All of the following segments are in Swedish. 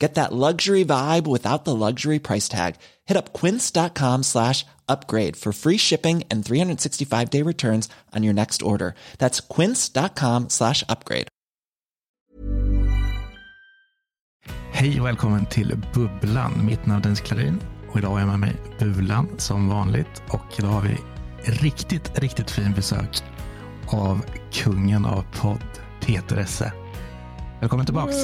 Get that luxury vibe without the luxury price tag. Hit up quince.com slash upgrade for free shipping and 365 day returns on your next order. That's quince.com slash upgrade. Hej och välkommen till Bubblan. Mitt namn är Dennis Klarin och idag är jag med mig Bulan som vanligt. Och idag har vi riktigt, riktigt fin besök av kungen av podd, Peter Esse. Välkommen tillbaks.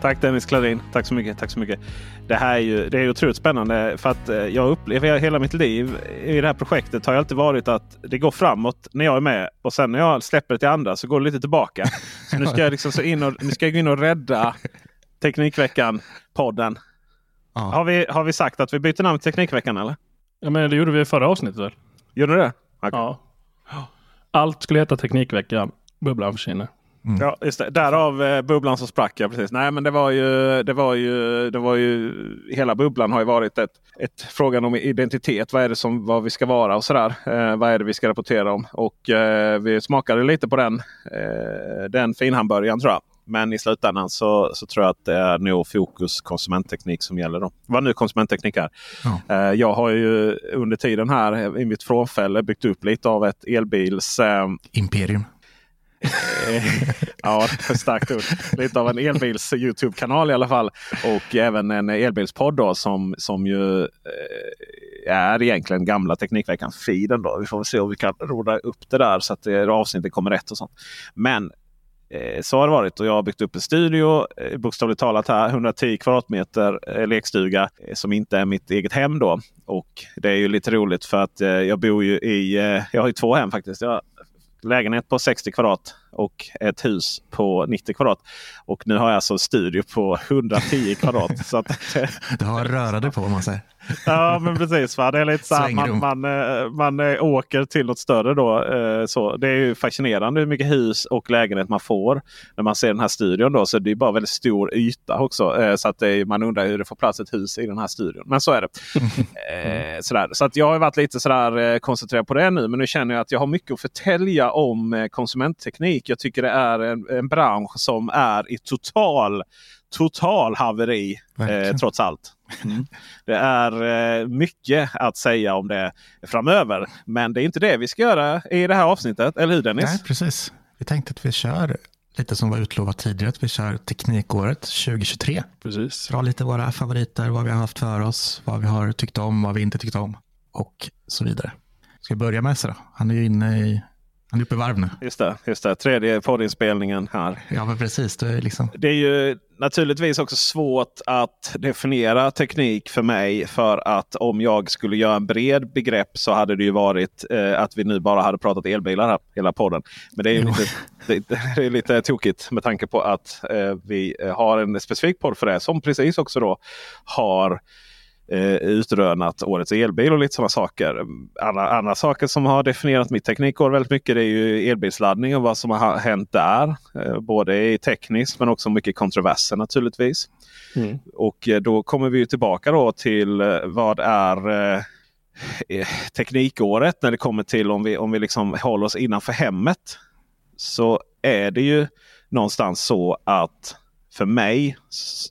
Tack Dennis Klarin. Tack så mycket. Tack så mycket. Det här är ju det är otroligt spännande för att eh, jag upplever hela mitt liv i det här projektet har ju alltid varit att det går framåt när jag är med och sen när jag släpper det till andra så går det lite tillbaka. Så nu ska jag liksom så in och, nu ska jag gå in och rädda Teknikveckan-podden. Ja. Har, vi, har vi sagt att vi byter namn till Teknikveckan eller? Ja, men det gjorde vi i förra avsnittet väl? Gjorde det? Okej. Ja. Allt skulle heta Teknikveckan. Bubblan försvinner. Ja, just det. Därav eh, bubblan som sprack. Ja, precis. Nej, men det var ju, det var ju, det var ju, hela bubblan har ju varit ett, ett frågan om identitet. Vad är det som vad vi ska vara och sådär. Eh, vad är det vi ska rapportera om? Och eh, vi smakade lite på den, eh, den finhamburgaren tror jag. Men i slutändan så, så tror jag att det är nog fokus konsumentteknik som gäller. Då. Vad nu konsumentteknik är. Ja. Eh, jag har ju under tiden här i mitt frånfälle byggt upp lite av ett elbils eh, Imperium. Ja, starkt ord. Lite av en elbils Youtube-kanal i alla fall. Och även en elbilspodd då, som, som ju eh, är egentligen gamla Teknikveckan-feeden. Vi får väl se om vi kan roda upp det där så att det, avsnittet kommer rätt och sånt. Men eh, så har det varit och jag har byggt upp en studio. Eh, bokstavligt talat här 110 kvadratmeter lekstuga som inte är mitt eget hem då. Och det är ju lite roligt för att jag bor ju i, jag har ju två hem faktiskt. Jag lägenhet på 60 kvadrat och ett hus på 90 kvadrat. Och nu har jag alltså en studio på 110 kvadrat. så att, Du har röra dig på om man säger ja men precis. Va? Det är lite så här, man, man, eh, man eh, åker till något större då. eh, Så det är ju fascinerande hur mycket hus och lägenhet man får när man ser den här studion. Då. Så det är bara väldigt stor yta också. Så att är, man undrar hur det får plats ett hus i den här studion. Men så är det. Eh, sådär. Så att jag har varit lite sådär koncentrerad på det nu. Men nu känner jag att jag har mycket att förtälja om konsumentteknik. Jag tycker det är en, en bransch som är i total, total haveri. Eh, trots allt. Det är eh, mycket att säga om det framöver. Men det är inte det vi ska göra i det här avsnittet. Eller hur Dennis? Nej, precis. Vi tänkte att vi kör lite som var utlovat tidigare, att vi kör Teknikåret 2023. Precis. Dra lite våra favoriter, vad vi har haft för oss, vad vi har tyckt om, vad vi inte tyckt om och så vidare. Ska vi börja med Esse då? Han är ju inne i, han är uppe i varv nu. Just det, just det. Tredje poddinspelningen här. Ja, men precis. Det är liksom, Det är ju naturligtvis också svårt att definiera teknik för mig. För att om jag skulle göra en bred begrepp så hade det ju varit eh, att vi nu bara hade pratat elbilar här, hela podden. Men det är lite, det, det är lite tokigt med tanke på att eh, vi har en specifik podd för det. Som precis också då har eh, utrönat årets elbil och lite sådana saker. Andra, andra saker som har definierat mitt teknikår väldigt mycket det är ju elbilsladdning och vad som har hänt där. Eh, både i tekniskt men också mycket kontroverser naturligtvis. Mm. Och eh, då kommer vi ju tillbaka då till eh, vad är eh, eh, teknikåret när det kommer till om vi, om vi liksom håller oss innanför hemmet. så är det ju någonstans så att för mig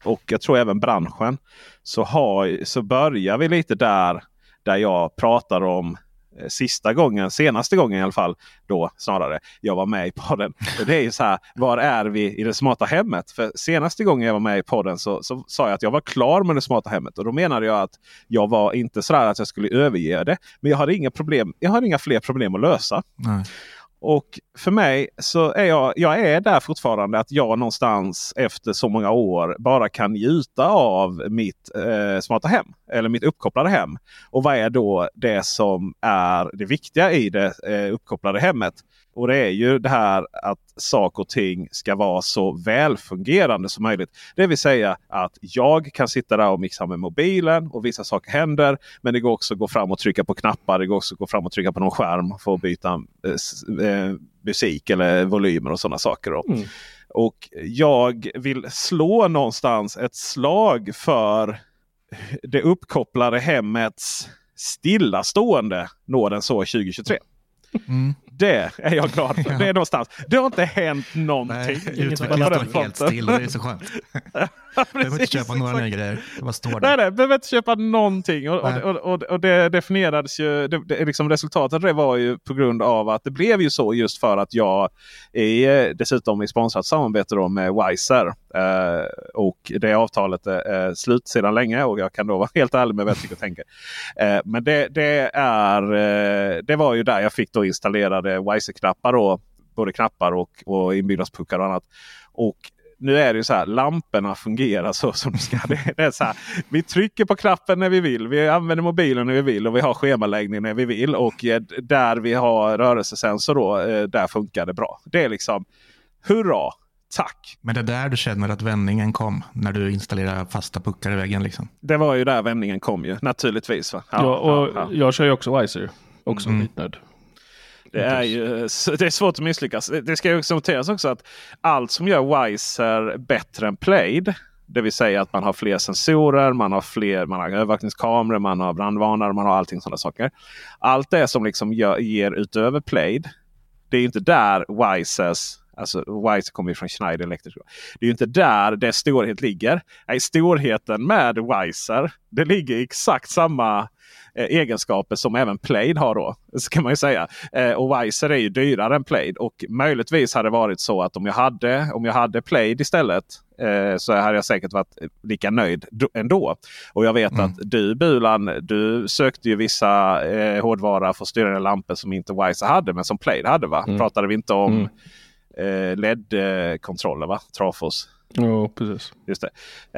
och jag tror även branschen så, har, så börjar vi lite där, där jag pratar om eh, sista gången, senaste gången i alla fall, då snarare, jag var med i podden. Det är ju så här, var är vi i det smarta hemmet? För senaste gången jag var med i podden så, så sa jag att jag var klar med det smarta hemmet. Och då menade jag att jag var inte så att jag skulle överge det. Men jag har inga problem. Jag har inga fler problem att lösa. Nej. Och för mig så är jag, jag är där fortfarande att jag någonstans efter så många år bara kan njuta av mitt eh, smarta hem. Eller mitt uppkopplade hem. Och vad är då det som är det viktiga i det eh, uppkopplade hemmet? Och det är ju det här att saker och ting ska vara så välfungerande som möjligt. Det vill säga att jag kan sitta där och mixa med mobilen och vissa saker händer. Men det går också att gå fram och trycka på knappar. Det går också att gå fram och trycka på någon skärm för att byta eh, eh musik eller volymer och sådana saker. Mm. Och jag vill slå någonstans ett slag för det uppkopplade hemmets stillastående nåden så 2023. Mm. Det är jag glad för. Det är någonstans. Det har inte hänt någonting. utvecklingen står helt still det är så skönt. ja, behöver inte köpa några nya grejer. Det bara står där. Nej, nej, behöver inte köpa någonting. Och, och, och, och, det definierades ju, det, det, liksom resultatet det var ju på grund av att det blev ju så just för att jag är dessutom i sponsrat samarbete då med Wiser. Eh, och det avtalet är slut sedan länge och jag kan då vara helt ärlig med vad jag tycker och tänker. Eh, men det, det, är, eh, det var ju där jag fick då installerade Wiser-knappar. Både knappar och, och inbyggnadspuckar och annat. Och nu är det ju så här, lamporna fungerar så som de ska. Det är så här, vi trycker på knappen när vi vill. Vi använder mobilen när vi vill och vi har schemaläggning när vi vill. Och eh, där vi har rörelsesensor då, eh, där funkar det bra. Det är liksom hurra! Tack! Men det är där du känner att vändningen kom när du installerar fasta puckar i väggen? Liksom. Det var ju där vändningen kom ju naturligtvis. Va? Ja, ja och ja, ja. Jag kör ju också Wiser. Också mm. Det är, ju, det är svårt att misslyckas. Det ska ju också noteras också att allt som gör Wiser bättre än Played. Det vill säga att man har fler sensorer, man har fler man har övervakningskameror, man har brandvarnare, man har allting sådana saker. Allt det som liksom gör, ger utöver Played. Det är inte där Wisers Alltså Wiser kommer ju från Schneider Electric. Det är ju inte där det storhet ligger. Nej, storheten med Wiser det ligger i exakt samma eh, egenskaper som även Plaid har då. Ska man ju säga. Eh, och Wiser är ju dyrare än Plaid. Och möjligtvis hade det varit så att om jag hade, om jag hade Plaid istället eh, så hade jag säkert varit lika nöjd ändå. Och jag vet mm. att du Bulan, du sökte ju vissa eh, hårdvara för att styra lampor som inte Wiser hade men som Plaid hade. va? Mm. Pratade vi inte om mm. Eh, LED-kontroller va? Trafos. Ja, precis. Just det.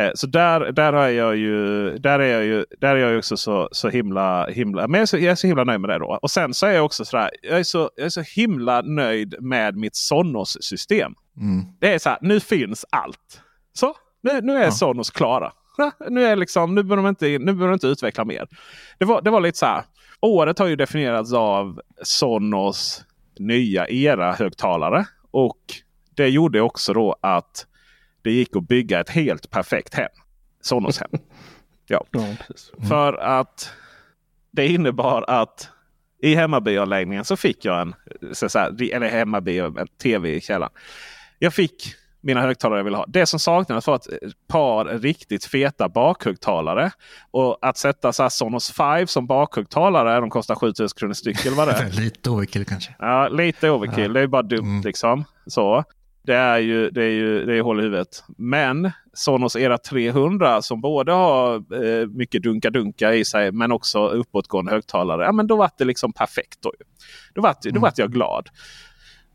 Eh, så där, där, är jag ju, där är jag ju där är jag också så, så himla, himla men jag är, så, jag är så himla nöjd med det. då. Och sen så är jag också sådär, jag är så, jag är så himla nöjd med mitt Sonos-system. Mm. Det är så här, nu finns allt. Så, nu, nu är ja. Sonos klara. Nu, är liksom, nu behöver de inte, nu behöver de inte utveckla mer. Det var, det var lite så här, året har ju definierats av Sonos nya era-högtalare. Och det gjorde också då att det gick att bygga ett helt perfekt hem. Sonos hem. Ja. ja mm. För att det innebar att i hemmabioanläggningen så fick jag en, så här, eller hemmabio, en tv i källaren. Jag fick mina högtalare jag ville ha. Det som saknades var ett par riktigt feta bakhögtalare. Och att sätta så Sonos 5 som bakhögtalare, de kostar 7000 kronor styck eller vad det är. lite overkill kanske. Ja, lite overkill. Ja. Det är bara dumt mm. liksom. Så. Det är ju, det är ju det är hål i huvudet. Men Sonos Era 300 som både har eh, mycket dunka-dunka i sig men också uppåtgående högtalare. Ja, men då var det liksom perfekt. Då, då, var, då var jag glad.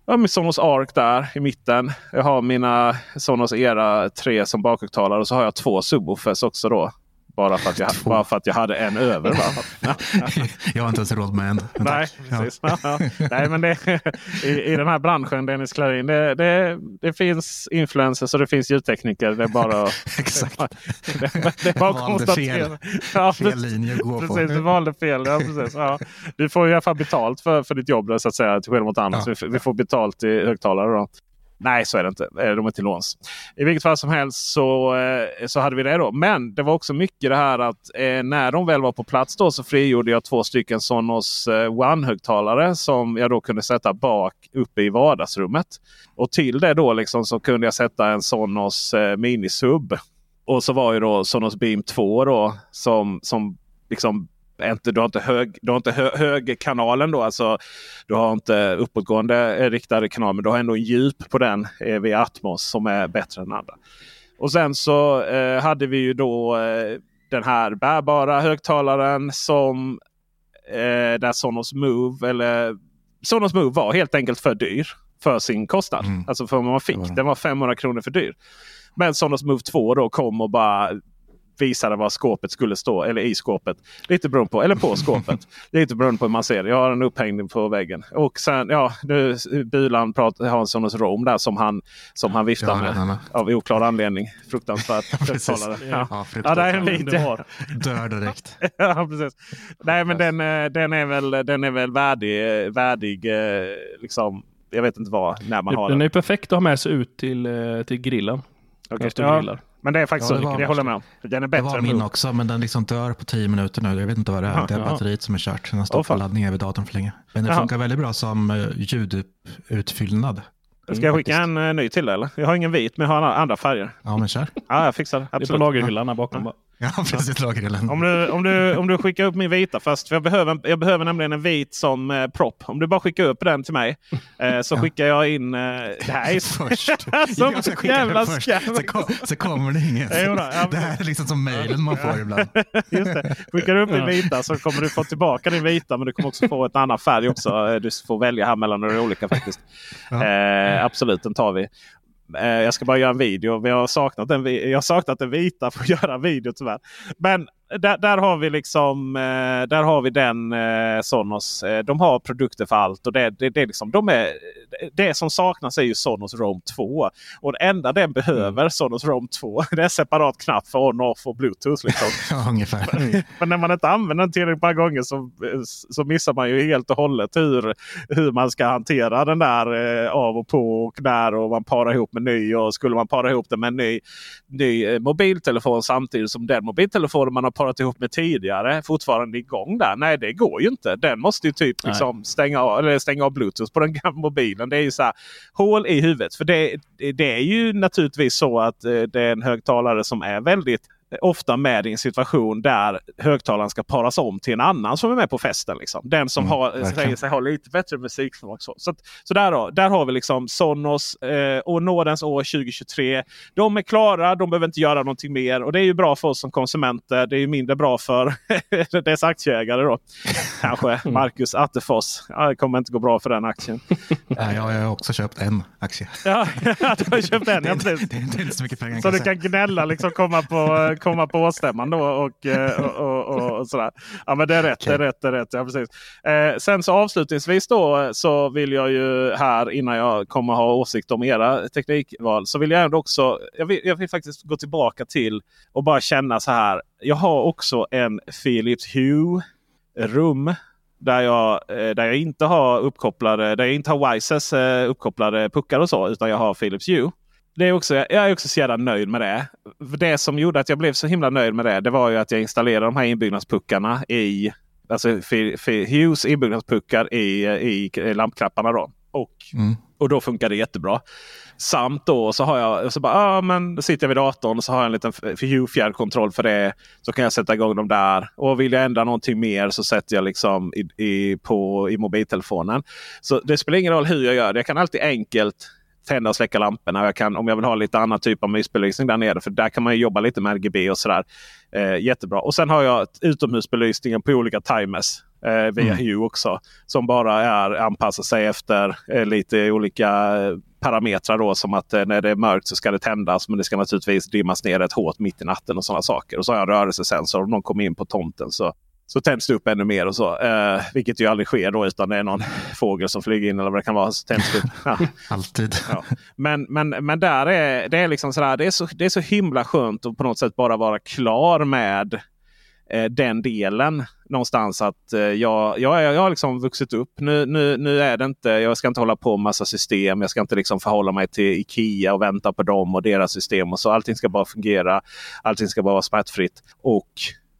Jag har min Sonos Arc där i mitten. Jag har mina Sonos Era 3 som bakhögtalare och så har jag två subwoofers också då. Bara för att jag, bara för att jag hade en över. jag har inte ens råd med en. Nej, precis. Ja. Nej, men det, i, i den här branschen, Dennis Klarin, det, det, det finns influencers och det finns ljudtekniker. Det är bara, Exakt. Det, det, det är bara att konstatera. Fel, ja, fel linje att gå precis, på. Du valde fel. Ja, precis. Ja. Du får i alla fall betalt för, för ditt jobb så att säga. Till skillnad mot annat. Ja. Vi, vi får betalt i högtalare. Då. Nej, så är det inte. Eh, de är till låns. I vilket fall som helst så, eh, så hade vi det då. Men det var också mycket det här att eh, när de väl var på plats då så frigjorde jag två stycken Sonos eh, One-högtalare som jag då kunde sätta bak uppe i vardagsrummet. Och till det då liksom så kunde jag sätta en Sonos eh, Mini-sub. Och så var ju då Sonos Beam 2 då som, som liksom inte, du har inte, hög, du har inte hö, högkanalen då. Alltså, du har inte uppåtgående eh, riktade kanal. Men du har ändå en djup på den eh, via Atmos som är bättre än andra. Och sen så eh, hade vi ju då eh, den här bärbara högtalaren som eh, där Sonos Move eller Sonos Move var helt enkelt för dyr för sin kostnad. Mm. Alltså för vad man fick. Den var 500 kronor för dyr. Men Sonos Move 2 då kom och bara visade var skåpet skulle stå. Eller i skåpet. Lite beroende på. Eller på skåpet. Lite beroende på hur man ser det. Jag har en upphängning på väggen. Och sen ja, nu Bulan pratar Hanssons Rom där som han, som han viftar ja, med. Av oklar anledning. Fruktansvärt. Ja, ja, ja, det är en lite. Dör direkt. ja, precis. Nej men den, eh, den, är väl, den är väl värdig. Eh, värdig eh, liksom, jag vet inte vad. När man den, har den den. är perfekt att ha med sig ut till, till grillen. Okay. Ja, men det är faktiskt ja, så. Det, det håller med om. Den är bättre det var min också, men den liksom dör på tio minuter nu. Jag vet inte vad det är. det är batteriet som är kört. Den har stått på laddning över datorn för länge. Men det funkar väldigt bra som uh, ljudutfyllnad. Ska jag skicka en uh, ny till dig eller? Jag har ingen vit, men jag har andra färger. Ja, men kör. Ja, jag fixar det. Absolut. Det är på lagerhyllan här bakom. Ja. Precis. Lagerhyllan. Om du, om, du, om du skickar upp min vita fast. För jag, behöver, jag behöver nämligen en vit som eh, propp. Om du bara skickar upp den till mig eh, så ja. skickar jag in... Eh, det här är först. som jag ska jävla skam. Så, kom, så kommer det inget. Ja, det här är liksom som mejlen man får ibland. Just det. Skickar du upp din vita så kommer du få tillbaka din vita. Men du kommer också få ett annan färg också. Eh, du får välja här mellan några olika faktiskt. Eh, absolut, den tar vi. Eh, jag ska bara göra en video. Vi har saknat jag har saknat den vita för att göra en video tyvärr. Men där, där, har vi liksom eh, där har vi den eh, Sonos. Eh, de har produkter för allt. och det, det, det, liksom, de är, det som saknas är ju Sonos Roam 2. Och det enda den behöver, mm. Sonos Roam 2, det är separat knapp för on off och bluetooth. Liksom. ja, ungefär. Men när man inte använder den tillräckligt många gånger så, så missar man ju helt och hållet hur, hur man ska hantera den där av och på och när och man parar ihop med ny. Och skulle man para ihop den med en ny, ny mobiltelefon samtidigt som den mobiltelefonen man har parat ihop med tidigare fortfarande igång där. Nej, det går ju inte. Den måste ju typ liksom stänga, av, eller stänga av Bluetooth på den gamla mobilen. Det är ju så här, hål i huvudet. För det, det är ju naturligtvis så att eh, det är en högtalare som är väldigt ofta med i en situation där högtalaren ska paras om till en annan som är med på festen. Liksom. Den som mm, har, säger sig ha lite bättre musiksmak. Så, så, så där, då, där har vi liksom Sonos eh, och Nådens år 2023. De är klara, de behöver inte göra någonting mer. Och det är ju bra för oss som konsumenter. Det är ju mindre bra för dess aktieägare. Då. Kanske mm. Marcus Attefors. Ja, det kommer inte gå bra för den aktien. ja, jag har också köpt en aktie. ja, du har köpt en. Ja, precis. Det, är inte så mycket pengar. Så du kan gnälla liksom komma på komma på årsstämman då och, eh, och, och, och, sådär. Ja men det är rätt, okay. det är rätt, det är rätt. Ja, precis. Eh, sen så avslutningsvis då så vill jag ju här innan jag kommer ha åsikt om era teknikval så vill jag ändå också. Jag vill, jag vill faktiskt gå tillbaka till och bara känna så här. Jag har också en Philips Hue rum där jag, eh, där jag inte har uppkopplade, där jag inte har Wises uppkopplade puckar och så. Utan jag har Philips Hue det är också, jag är också så jävla nöjd med det. Det som gjorde att jag blev så himla nöjd med det, det var ju att jag installerade de här inbyggnadspuckarna i Alltså för, för Hughes inbyggnadspuckar i, i lampknapparna. Då. Och, mm. och då funkar det jättebra. Samt då så har jag så bara, ah, men sitter jag vid datorn och så har jag en liten Hue fjärrkontroll för det. Så kan jag sätta igång dem där. Och vill jag ändra någonting mer så sätter jag liksom i, i, på, i mobiltelefonen. Så det spelar ingen roll hur jag gör det. Jag kan alltid enkelt tända och släcka lamporna. Jag kan, om jag vill ha lite annan typ av mysbelysning där nere. För där kan man jobba lite med RGB och sådär. Eh, jättebra. Och sen har jag utomhusbelysningen på olika timers. Eh, via mm. Hue också. Som bara är anpassar sig efter eh, lite olika parametrar. Då, som att eh, när det är mörkt så ska det tändas. Men det ska naturligtvis dimmas ner ett hårt mitt i natten och sådana saker. Och så har jag en rörelsesensor. Om någon kommer in på tomten så så tänds det upp ännu mer och så. Eh, vilket ju aldrig sker då utan det är någon fågel som flyger in eller vad det kan vara. Så tänds det upp. Ja. Alltid. Ja. Men, men, men där är det är liksom sådär, det är så, det är så himla skönt att på något sätt bara vara klar med eh, den delen någonstans. att eh, jag, jag, jag har liksom vuxit upp. Nu, nu, nu är det inte, jag ska inte hålla på med massa system. Jag ska inte liksom förhålla mig till Ikea och vänta på dem och deras system. och så. Allting ska bara fungera. Allting ska bara vara smärtfritt. Och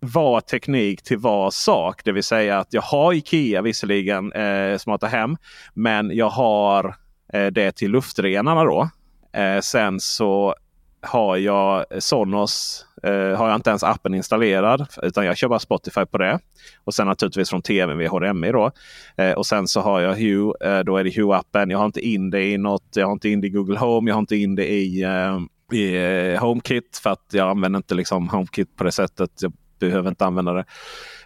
var teknik till var sak. Det vill säga att jag har Ikea visserligen, eh, smarta hem. Men jag har eh, det till luftrenarna då. Eh, sen så har jag Sonos. Eh, har jag inte ens appen installerad. Utan jag kör bara Spotify på det. Och sen naturligtvis från tvn via HDMI. Då. Eh, och sen så har jag Hue. Eh, då är det Hue-appen. Jag har inte in det i något. Jag har inte in det i Google Home. Jag har inte in det i, eh, i eh, HomeKit. För att jag använder inte liksom HomeKit på det sättet. Jag behöver inte använda det.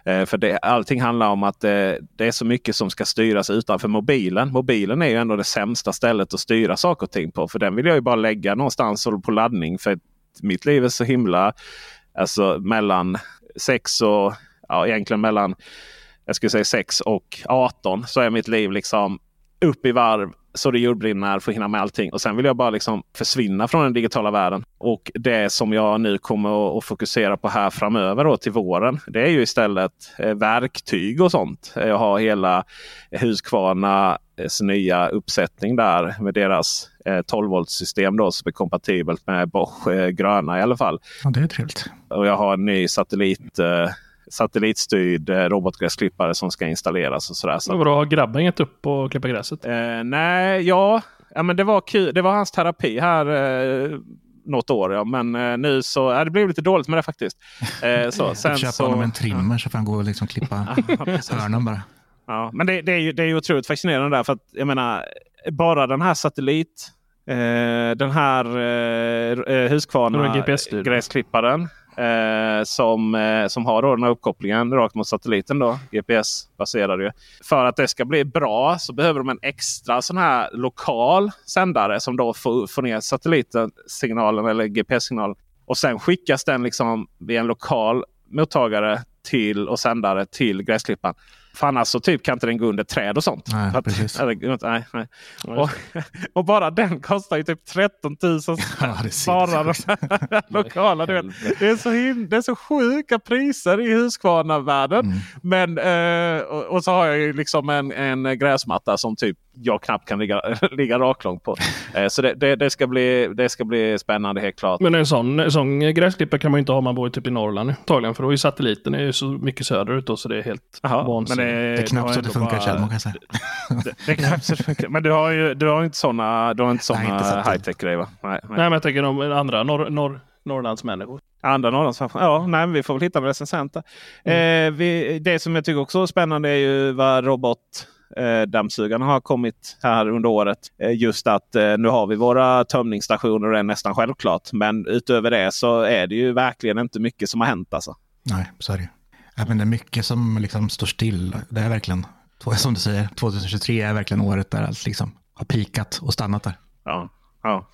Eh, för det, allting handlar om att det, det, är så mycket som ska styras utanför mobilen. Mobilen är ju ändå det sämsta stället att styra saker och ting på. För den vill jag ju bara lägga någonstans på laddning. För mitt liv är så himla... Alltså mellan 6 och... Ja, egentligen mellan jag skulle säga 6 och 18 så är mitt liv liksom upp i varv så det jordbrinner för att hinna med allting. Och sen vill jag bara liksom försvinna från den digitala världen. Och det som jag nu kommer att fokusera på här framöver då, till våren. Det är ju istället eh, verktyg och sånt. Jag har hela Husqvarnas nya uppsättning där med deras 12 volt system då, som är kompatibelt med Bosch eh, gröna i alla fall. Ja, det är trevligt. Och jag har en ny satellit eh, satellitstyrd eh, robotgräsklippare som ska installeras. och sådär. Så. Vadå, har grabben gett upp och klippa gräset? Eh, nej, ja. ja men det, var kul. det var hans terapi här eh, något år. Ja. Men eh, nu så ja, det blev lite dåligt med det faktiskt. Eh, så, sen köpa så, honom en trimmer så får han gå och liksom klippa hörnan bara. Ja, men det, det, är ju, det är ju otroligt fascinerande där. För att jag menar, bara den här satellit Eh, den här eh, eh Husqvarna-gräsklipparen Eh, som, eh, som har då den här uppkopplingen rakt mot satelliten. då GPS-baserad. Ju. För att det ska bli bra så behöver de en extra sån här lokal sändare som då får, får ner satellitsignalen eller GPS-signalen. Och sen skickas den liksom via en lokal mottagare till och sändare till gräsklipparen. För annars så typ kan inte den gå under träd och sånt. Nej, att, precis. Eller, nej, nej. Och, och, bara den kostar ju typ 13 000 sparare. lokala. Det, det, är så him det är så sjuka priser i Husqvarna-världen. Mm. Men eh, och, och, så har jag ju liksom en, en gräsmatta som typ jag knappt kan ligga, ligga raklång på. Eh, så det, det, det, ska bli, det ska bli spännande helt klart. Men en sån, en sån gräsklippare kan man inte ha om man bor typ i Norrland antagligen. För då är satelliten är ju så mycket söderut då, så det är helt vansinnigt. Det, det är knappt så det funkar bara, kan jag säga. Det, det, är knappt så det funkar. Men du har ju du har inte sådana, du har inte såna high tech grejer va? Nej, nej. nej, men jag tänker om andra norr, norr, Norrlandsmänniskor. Andra Norrlandsmänniskor? Ja, nej, vi får väl hitta med recensenter. Mm. Eh, vi, det som jag tycker också är spännande är ju vad robot dammsugarna har kommit här under året. Eh, just att eh, nu har vi våra tömningsstationer och det är nästan självklart. Men utöver det så är det ju verkligen inte mycket som har hänt. Alltså. Nej, så är det. Ja, men det är mycket som liksom står still. Det är verkligen, som du säger, 2023 är verkligen året där allt liksom har pikat och stannat där. Ja, ja.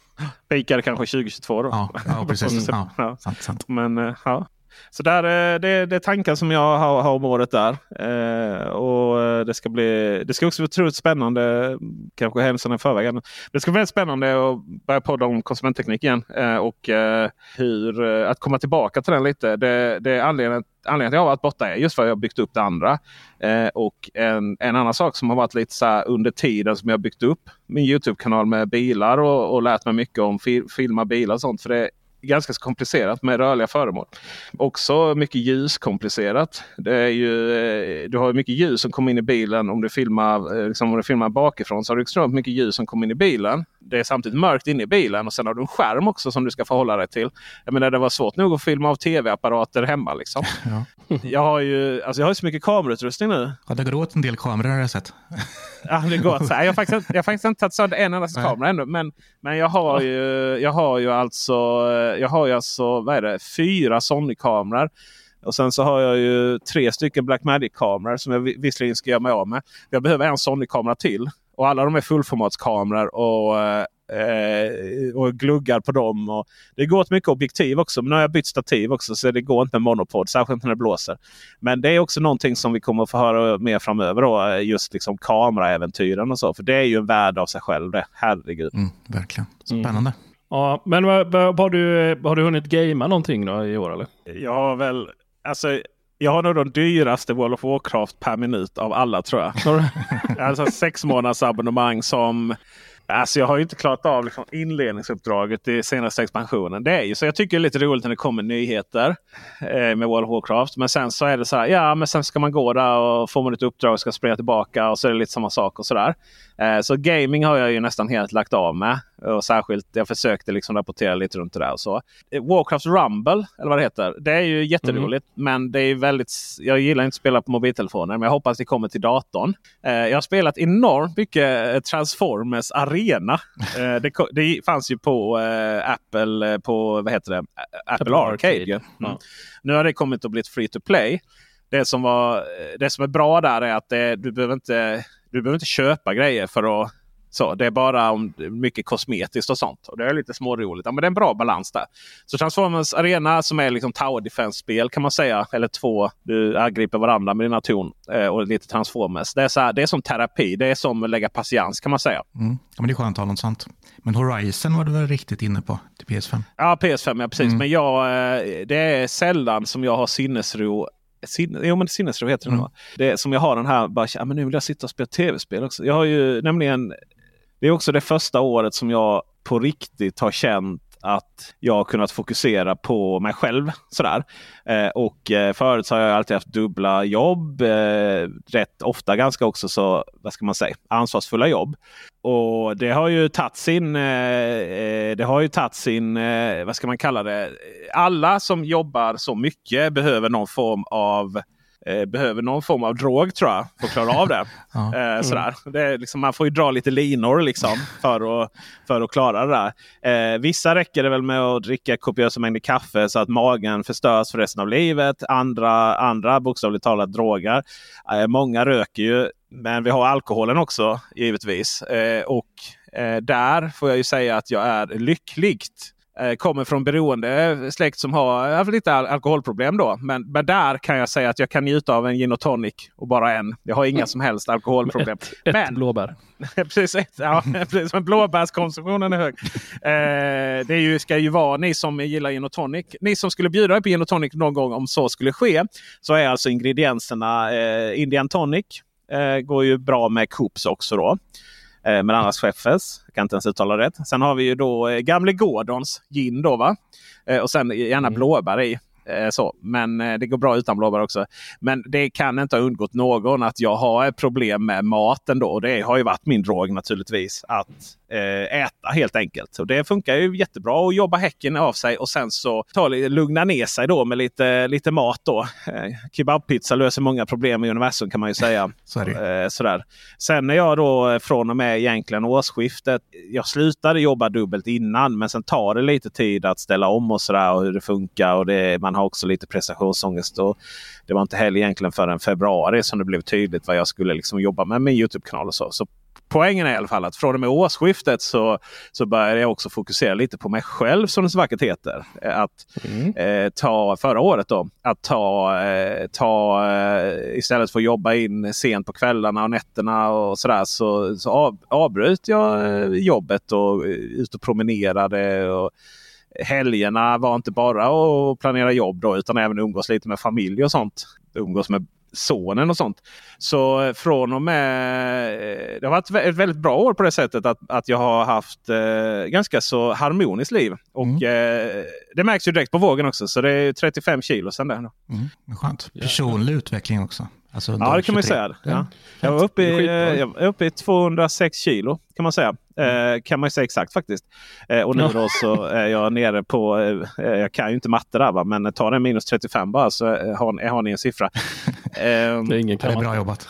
Pikade kanske 2022 då. Ja, ja precis. ja. Sant, sant. Men eh, ja, så där, eh, det, det är tankar som jag har, har om året där. Eh, och eh, det ska, bli, det ska också bli otroligt spännande. Kanske hälsan i förväg. Det ska bli väldigt spännande att börja podda om konsumentteknik igen. Eh, och eh, hur, eh, att komma tillbaka till den lite. Det, det är anledningen, anledningen till att jag har varit borta är just för att jag har byggt upp det andra. och en, en annan sak som har varit lite så under tiden som jag byggt upp min Youtube-kanal med bilar och, och lärt mig mycket om fil, filma bilar och sånt. För det ganska så komplicerat med rörliga föremål. Också mycket ljuskomplicerat. Det är ju, eh, du har mycket ljus som kommer in i bilen. Om du filmar, eh, liksom, om du filmar bakifrån så har du extremt mycket ljus som kommer in i bilen. Det är samtidigt mörkt inne i bilen och sen har du en skärm också som du ska förhålla dig till. Jag menar det var svårt nog att filma av tv-apparater hemma. Liksom. Ja. Jag har ju alltså jag har så mycket kamerautrustning nu. Ja, det går åt en del kameror har jag sett. Ja, det går Jag har faktiskt, jag har faktiskt inte tagit sönder en enda kamera ännu. Men, men jag, har ju, jag har ju alltså, jag har ju alltså vad är det, fyra Sony-kameror. Och sen så har jag ju tre stycken Blackmagic-kameror som jag visserligen ska göra mig av med. Jag behöver en Sony-kamera till. Och alla de är fullformatskameror och eh, eh, och gluggar på dem. Och det går åt mycket objektiv också. Men nu har jag bytt stativ också så det går inte med monopod. Särskilt när det blåser. Men det är också någonting som vi kommer att få höra mer framöver. Då, just liksom kameraäventyren och så. För det är ju en värld av sig själv det. Herregud. Mm, verkligen. Spännande. Mm. Ja, men har du, har du hunnit gamea någonting då i år eller? Jag har väl... Alltså Jag har nog de dyraste World of Warcraft per minut av alla tror jag. alltså sex månaders abonnemang som Alltså jag har ju inte klarat av liksom inledningsuppdraget i senaste expansionen. Det är ju så jag tycker det är lite roligt när det kommer nyheter eh, med World of Warcraft. Men sen så är det så här. Ja, men sen ska man gå där och får man ett uppdrag och ska springa tillbaka och så är det lite samma sak och sådär. Eh, så gaming har jag ju nästan helt lagt av med. Och särskilt jag försökte liksom rapportera lite runt det där och så. Eh, Warcraft Rumble, eller vad det heter. Det är ju jätteroligt. Mm. Men det är väldigt... Jag gillar inte att spela på mobiltelefoner. Men jag hoppas det kommer till datorn. Eh, jag har spelat enormt mycket eh, Transformers Arena. Eh, det, det, fanns ju på eh, Apple, på vad heter det? Apple, Apple Arcade. Arcade. Mm. Nu har det kommit att bli free to play. Det som, var, det som är bra där är att det, du behöver inte du behöver inte köpa grejer för att så, det är bara om mycket kosmetiskt och sånt. Och Det är lite småroligt. Ja, men det är en bra balans där. Så Transformers Arena som är liksom Tower Defense-spel kan man säga. Eller två. Du angriper varandra med dina torn eh, och lite Transformers. Det är, så här, det är som terapi. Det är som att lägga patiens kan man säga. Mm. Ja, men det är skönt att ha något sånt. Men Horizon var du väl riktigt inne på till PS5? Ja, PS5 ja precis. Mm. Men jag, eh, det är sällan som jag har sinnesro Sin, jo men sinnesro heter det mm. Det som jag har den här, bara, ja, men nu vill jag sitta och spela tv-spel också. Jag har ju nämligen, det är också det första året som jag på riktigt har känt att jag har kunnat fokusera på mig själv. Sådär. Eh, och eh, förut så har jag alltid haft dubbla jobb. Eh, rätt ofta ganska också så, vad ska man säga, ansvarsfulla jobb. Och det har ju tagit sin, eh, eh, det har ju tagit sin, eh, vad ska man kalla det? Alla som jobbar så mycket behöver någon form av eh, behöver någon form av drog tror jag för att klara av det. ja. eh, sådär. Det är liksom, man får ju dra lite linor liksom, för, att, för att klara det där. Eh, vissa räcker det väl med att dricka kopiösa mängder kaffe så att magen förstörs för resten av livet. Andra, andra bokstavligt talat droger. Eh, många röker ju men vi har alkoholen också givetvis. Eh, och eh, där får jag ju säga att jag är lyckligt kommer från beroende släkt som har haft lite alkoholproblem. då. Men, men, där kan jag säga att jag kan njuta av en gin och tonic och bara en. Jag har inga som helst alkoholproblem. Ett, ett blåbär. precis, ett, ja, precis. Men blåbärskonsumtionen är hög. Eh, det är ju, ska ju vara ni som gillar gin och tonic. Ni som skulle bjuda på gin och tonic någon gång om så skulle ske. Så är alltså ingredienserna eh, Indian tonic. Eh, går ju bra med Coops också då. Eh, men annars Scheffes. Jag kan inte ens uttala rätt. Sen har vi ju då eh, Gamle Gordons gin. Då, va? Eh, och sen gärna mm. blåbär i. Eh, så. Men eh, det går bra utan blåbär också. Men det kan inte ha undgått någon att jag har ett problem med maten. Då. Och det har ju varit min drog naturligtvis. Att eh, äta helt enkelt. Och det funkar ju jättebra att jobba häcken av sig och sen så ta, lugna ner sig då med lite, lite mat. Då. Kebabpizza löser många problem i universum kan man ju säga. eh, sådär. Sen när jag då från och med egentligen årsskiftet. Jag slutade jobba dubbelt innan men sen tar det lite tid att ställa om och sådär och hur det funkar. Och det, man har också lite prestationsångest. Och det var inte heller egentligen förrän februari som det blev tydligt vad jag skulle liksom jobba med min Youtube-kanal. och så. så poängen är i alla fall att från och med årsskiftet så, så började jag också fokusera lite på mig själv som det så vackert heter. Att mm. eh, ta förra året då. Att ta, eh, ta eh, istället för att jobba in sent på kvällarna och nätterna och sådär så, så av, avbröt jag eh, jobbet och eh, ut och promenerade. Och, helgerna var inte bara att planera jobb då, utan även umgås lite med familj och sånt. Umgås med sonen och sånt. Så från och med... Det har varit ett väldigt bra år på det sättet att, att jag har haft eh, ganska så harmoniskt liv. Och mm. eh, det märks ju direkt på vågen också. Så det är 35 kilo sen där. Mm. Skönt. Personlig utveckling också. Alltså ja, det kan man säga. Ja. Jag, var uppe i, jag var uppe i 206 kilo kan man säga. Eh, kan man säga exakt faktiskt. Eh, och nu då så är jag nere på, eh, jag kan ju inte matte där va, men ta den minus 35 bara så har, har ni en siffra. det är ingen kan det är bra jobbat.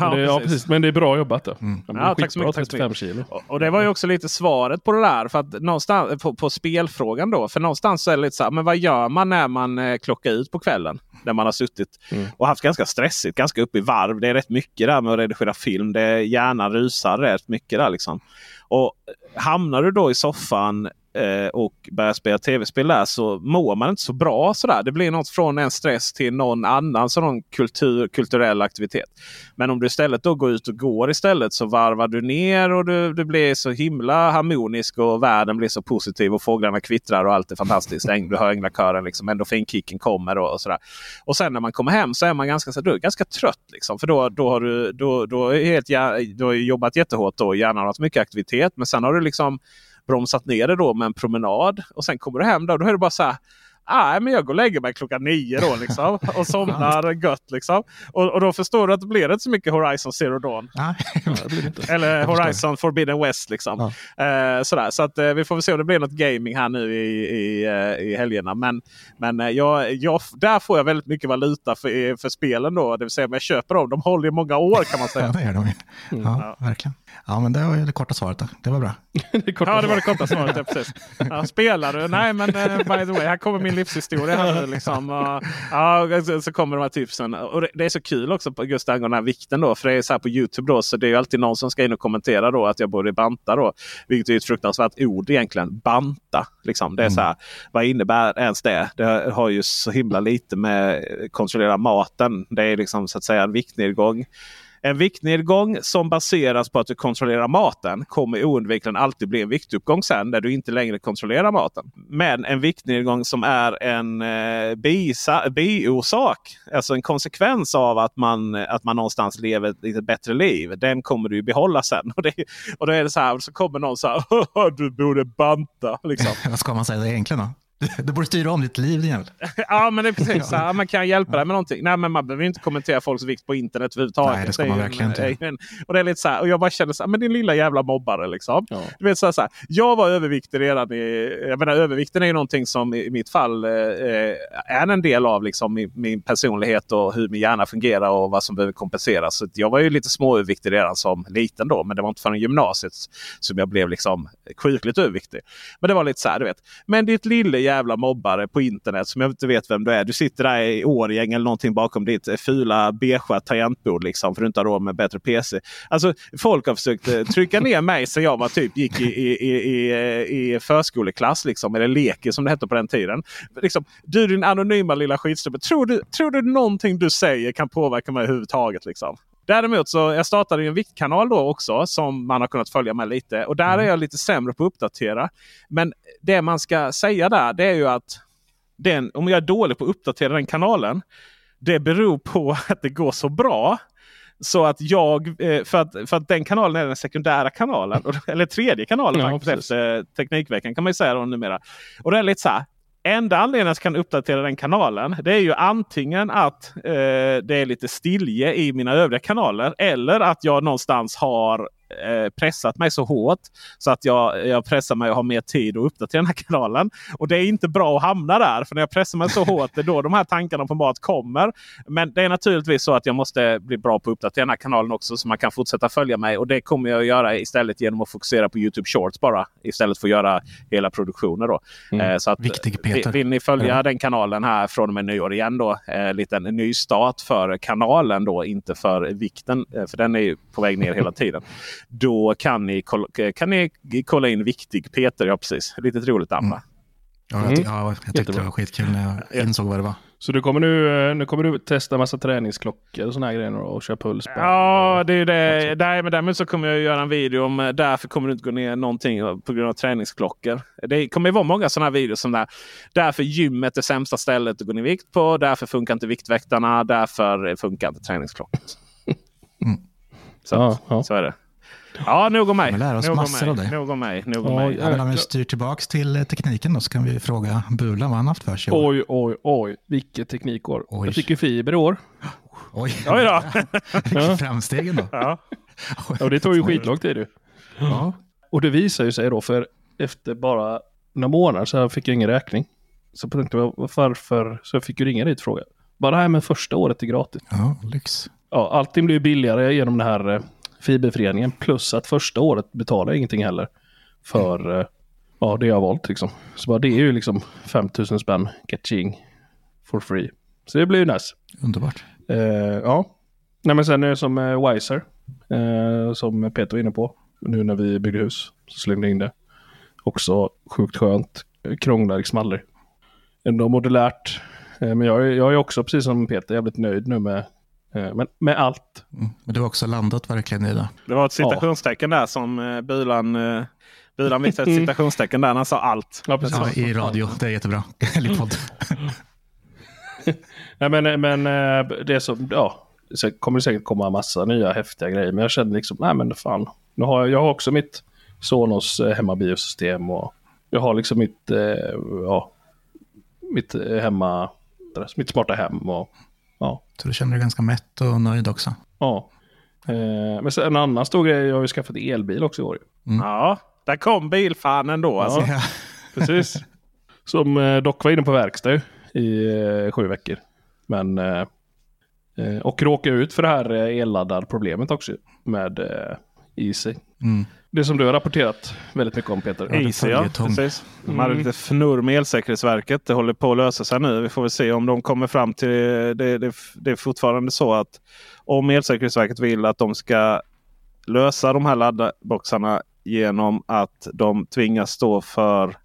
Ja, det, ja, precis. Men det är bra jobbat. Då. Mm. Ja, tack så mycket. Tack så mycket. Kilo. Och, och, det var ju också lite svaret på det där. För att någonstans, på, på spelfrågan då. För någonstans så är det lite så här, men vad gör man när man eh, klockar ut på kvällen? När man har suttit mm. och haft ganska stressigt, ganska upp i varv. Det är rätt mycket där med att redigera film. Det är, hjärnan rusar rätt mycket där liksom. Och hamnar du då i soffan eh, och börjar spela tv-spel där så mår man inte så bra. Sådär. Det blir något från en stress till någon annan sådan kultur, kulturell aktivitet. Men om du istället då går ut och går istället så varvar du ner och du, du blir så himla harmonisk och världen blir så positiv och fåglarna kvittrar och allt är fantastiskt. Du hör änglakören, liksom, endorfinkicken kommer och, och sådär. Och sen när man kommer hem så är man ganska, så, du ganska trött. Liksom, för då, då har du, då, då är helt, du har jobbat jättehårt och Hjärnan har haft mycket aktivitet. Men sen har du liksom bromsat ner det då med en promenad. Och sen kommer du hem då, och då är det bara så här. Nej, men jag går och lägger mig klockan nio då liksom. Och somnar gött liksom. Och, och då förstår du att det blir inte så mycket Horizon Zero Dawn. Eller Horizon Forbidden West liksom. Ja. Eh, sådär. Så att, eh, vi får väl se om det blir något gaming här nu i, i, eh, i helgerna. Men, men eh, jag, jag, där får jag väldigt mycket valuta för, för spelen då. Det vill säga om jag köper dem. De håller i många år kan man säga. ja, det gör de. Mm. Ja, verkligen. Ja, men det var det korta svaret. Då. Det var bra. det ja, det var det korta svaret. Ja, precis. Ja, spelar du? Nej, men uh, by the way, här kommer min livshistoria. Här, liksom. uh, ja, så kommer de här tipsen. Och det, det, är så kul också på just angående den här vikten. Då, för det är så här på Youtube då, så det är ju alltid någon som ska in och kommentera då att jag borde banta. Då, vilket är ett fruktansvärt ord egentligen. Banta. Liksom. Det är mm. så här, vad innebär ens det? Det har ju så himla lite med kontrollera maten. Det är liksom så att säga en viktnedgång. En viktnedgång som baseras på att du kontrollerar maten kommer oundvikligen alltid bli en viktuppgång sen när du inte längre kontrollerar maten. Men en viktnedgång som är en eh, bisa, biorsak, alltså en konsekvens av att man, att man någonstans lever ett lite bättre liv. Den kommer du behålla sen. Och, det, och då är det så här, så kommer någon så här, du borde banta. Liksom. Vad ska man säga egentligen då? Du borde styra om ditt liv din jävel. ja men det är precis så. Man kan hjälpa dig med någonting. Nej men man behöver inte kommentera folks vikt på internet överhuvudtaget. Nej det ska man verkligen inte. Och det är lite så här, och jag bara känner så här, men din lilla jävla mobbare liksom. Ja. Du vet, så här, så här, jag var överviktig redan i... Jag menar övervikten är ju någonting som i mitt fall eh, är en del av liksom, min, min, personlighet och hur min hjärna fungerar och vad som behöver kompenseras. Så jag var ju lite småöverviktig redan som liten då. Men det var inte förrän gymnasiet som jag blev liksom sjukligt överviktig. Men det var lite så här, du vet. Men ditt lilla jävla mobbare på internet som jag inte vet vem du är. Du sitter där i Årgäng eller någonting bakom ditt eh, fula beigea tangentbord liksom för du inte har råd med bättre PC. Alltså folk har försökt eh, trycka ner mig sen jag var typ gick i, i, i, i, eh, i förskoleklass liksom. Eller leker som det hette på den tiden. Liksom, du din anonyma lilla skitstubbe. Tror du, tror du någonting du säger kan påverka mig överhuvudtaget? Liksom? Däremot så jag startade en viktkanal då också som man har kunnat följa med lite. Och där mm. är jag lite sämre på att uppdatera. Men det man ska säga där det är ju att den, om jag är dålig på att uppdatera den kanalen. Det beror på att det går så bra. Så att jag, eh, för att, för att den kanalen är den sekundära kanalen. Eller tredje kanalen ja, faktiskt Teknikveckan kan man ju säga då numera. Och det är lite så här. Enda anledningen att jag kan uppdatera den kanalen det är ju antingen att eh, det är lite stilje i mina övriga kanaler. Eller att jag någonstans har Eh, pressat mig så hårt så att jag, jag pressar mig och har mer tid att uppdatera den här kanalen. Och det är inte bra att hamna där. För när jag pressar mig så hårt det är då de här tankarna på mat kommer. Men det är naturligtvis så att jag måste bli bra på att uppdatera den här kanalen också så man kan fortsätta följa mig. Och det kommer jag att göra istället genom att fokusera på Youtube Shorts bara. Istället för att göra hela produktioner. Då. Mm. Eh, så att, Viktig Peter. Vill ni följa ja. den kanalen här från och med nyår igen då. Eh, liten ny start för kanalen då. Inte för vikten. Eh, för den är på väg ner hela tiden. Då kan ni, kan ni kolla in Viktig Peter. Ja, precis. Lite roligt namn mm. Ja, jag, mm. ja, jag tyckte det var skitkul när jag insåg vad det var. Så du kommer nu, eh, nu kommer du testa massa träningsklockor och såna här grejer och köra puls? Ja, det är det. Där, men däremot så kommer jag göra en video om eh, därför kommer du inte gå ner någonting på grund av träningsklockor. Det kommer vara många sådana här videos som där. Därför gymmet är sämsta stället att gå ner i vikt på. Därför funkar inte Viktväktarna. Därför funkar inte träningsklockan. Mm. Så, ja, ja. så är det. Ja, nog om mig. Vi lär oss nog massor av dig. Nog om mig. Nog om mig. Ja, men om vi styr tillbaka till eh, tekniken då så kan vi fråga Bulan vad han haft för sig Oj, oj, oj. Vilket teknikår. Oj. Jag fick ju fiber i år. Oj, oj då. Vilket framsteg ändå. Ja. Och det tog ju skitlång tid ju. Ja. Och det visar ju sig då för efter bara några månader så fick jag ingen räkning. Så tänkte jag varför, så jag fick ju ringa dit och fråga. Bara det här med första året är gratis. Ja, lyx. Ja, allting blir ju billigare genom det här eh, fiberföreningen. Plus att första året betalar jag ingenting heller. För mm. ja, det jag har valt liksom. Så bara, det är ju liksom 5000 spänn catching for free. Så det blir ju nice. Underbart. Uh, ja. Nej men sen är det som uh, Wiser. Uh, som Peter var inne på. Nu när vi byggde hus så slängde jag in det. Också sjukt skönt. Krånglar liksom aldrig. Ändå modulärt. Eh, Men jag, är- jag är också precis som Peter jävligt nöjd nu med, eh, med, med allt. Mm. Men du har också landat verkligen i det. Det var ett citationstecken där som eh, Bulan, eh, Bulan visade ett citationstecken där när han sa allt. Ja, precis. Ja, I radio, det är jättebra. Eller podd. Nej, men, men det så, ja. Så kommer det säkert komma massa nya häftiga grejer. Men jag känner liksom, nej men fan. Nu har jag, jag har också mitt Sonos hemmabiosystem och jag har liksom mitt, ja, mitt hemma, mitt smarta hem och ja. Så du känner dig ganska mätt och nöjd också. ja. Eh, men sen en annan stor grej, jag har ju skaffat elbil också i år. ju. Ja, där kom bilfanen då. Alltså. Ja. Precis. Som eh, dock var inne på verkstad ju i eh, sju veckor. Men... Eh, eh, och råkade ut för det här eh, elladdarproblemet också med eh, Easy. Mm. Det som du har rapporterat väldigt mycket om Peter. Easy ja, precis. De hade lite fnurr med elsäkerhetsverket. Det håller på att lösa sig nu. Vi får väl se om de kommer fram till det. Det, det, det är fortfarande så att om elsäkerhetsverket vill att de ska lösa de här laddboxarna genom att de tvingas stå för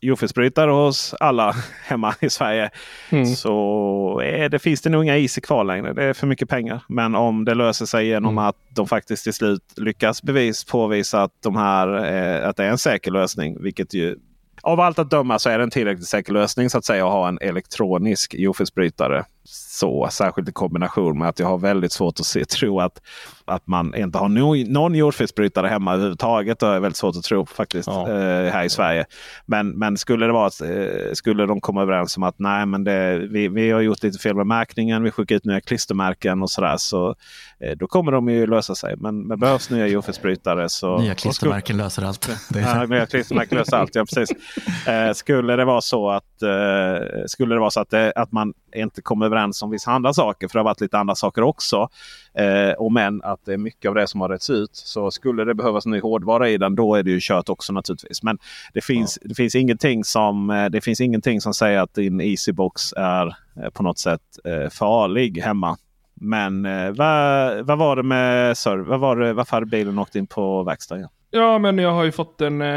jordfelsbrytare hos alla hemma i Sverige. Mm. Så är det, finns det nog inga Easy kvar längre. Det är för mycket pengar. Men om det löser sig genom Mm. att de faktiskt till slut lyckas bevis påvisa att, de här, eh, att det är en säker lösning. Vilket ju av allt att döma så är det en tillräckligt säker lösning så att säga att ha en elektronisk jordfelsbrytare. Så särskilt i kombination med att jag har väldigt svårt att se, tro att, att man inte har no, någon jordfelsbrytare hemma överhuvudtaget. Det är väldigt svårt att tro faktiskt Ja. eh, här i Sverige. Men, men skulle det vara att, eh, skulle de komma överens om att nej men det, vi, vi har gjort lite fel med märkningen. Vi skickar ut nya klistermärken och sådär. Så, eh, då kommer de ju lösa sig. Men, men behövs nya jordfelsbrytare så... Nya klistermärken löser allt. Ja, nya klistermärken löser allt. Ja, precis. Eh, skulle det vara så att, eh, skulle det vara så att, det, att man inte kommer överens om vissa andra saker. För det har varit lite andra saker också. Eh, och men att det är mycket av det som har rätts ut. Så skulle det behövas ny hårdvara i den då är det ju kört också naturligtvis. Men det finns, det finns, ingenting, som, eh, det finns ingenting som säger att din Easybox är eh, på något sätt eh, farlig hemma. Men vad, vad var det med serv? Vad var det, varför hade bilen åkt in på verkstad? Ja, men jag har ju fått en, eh,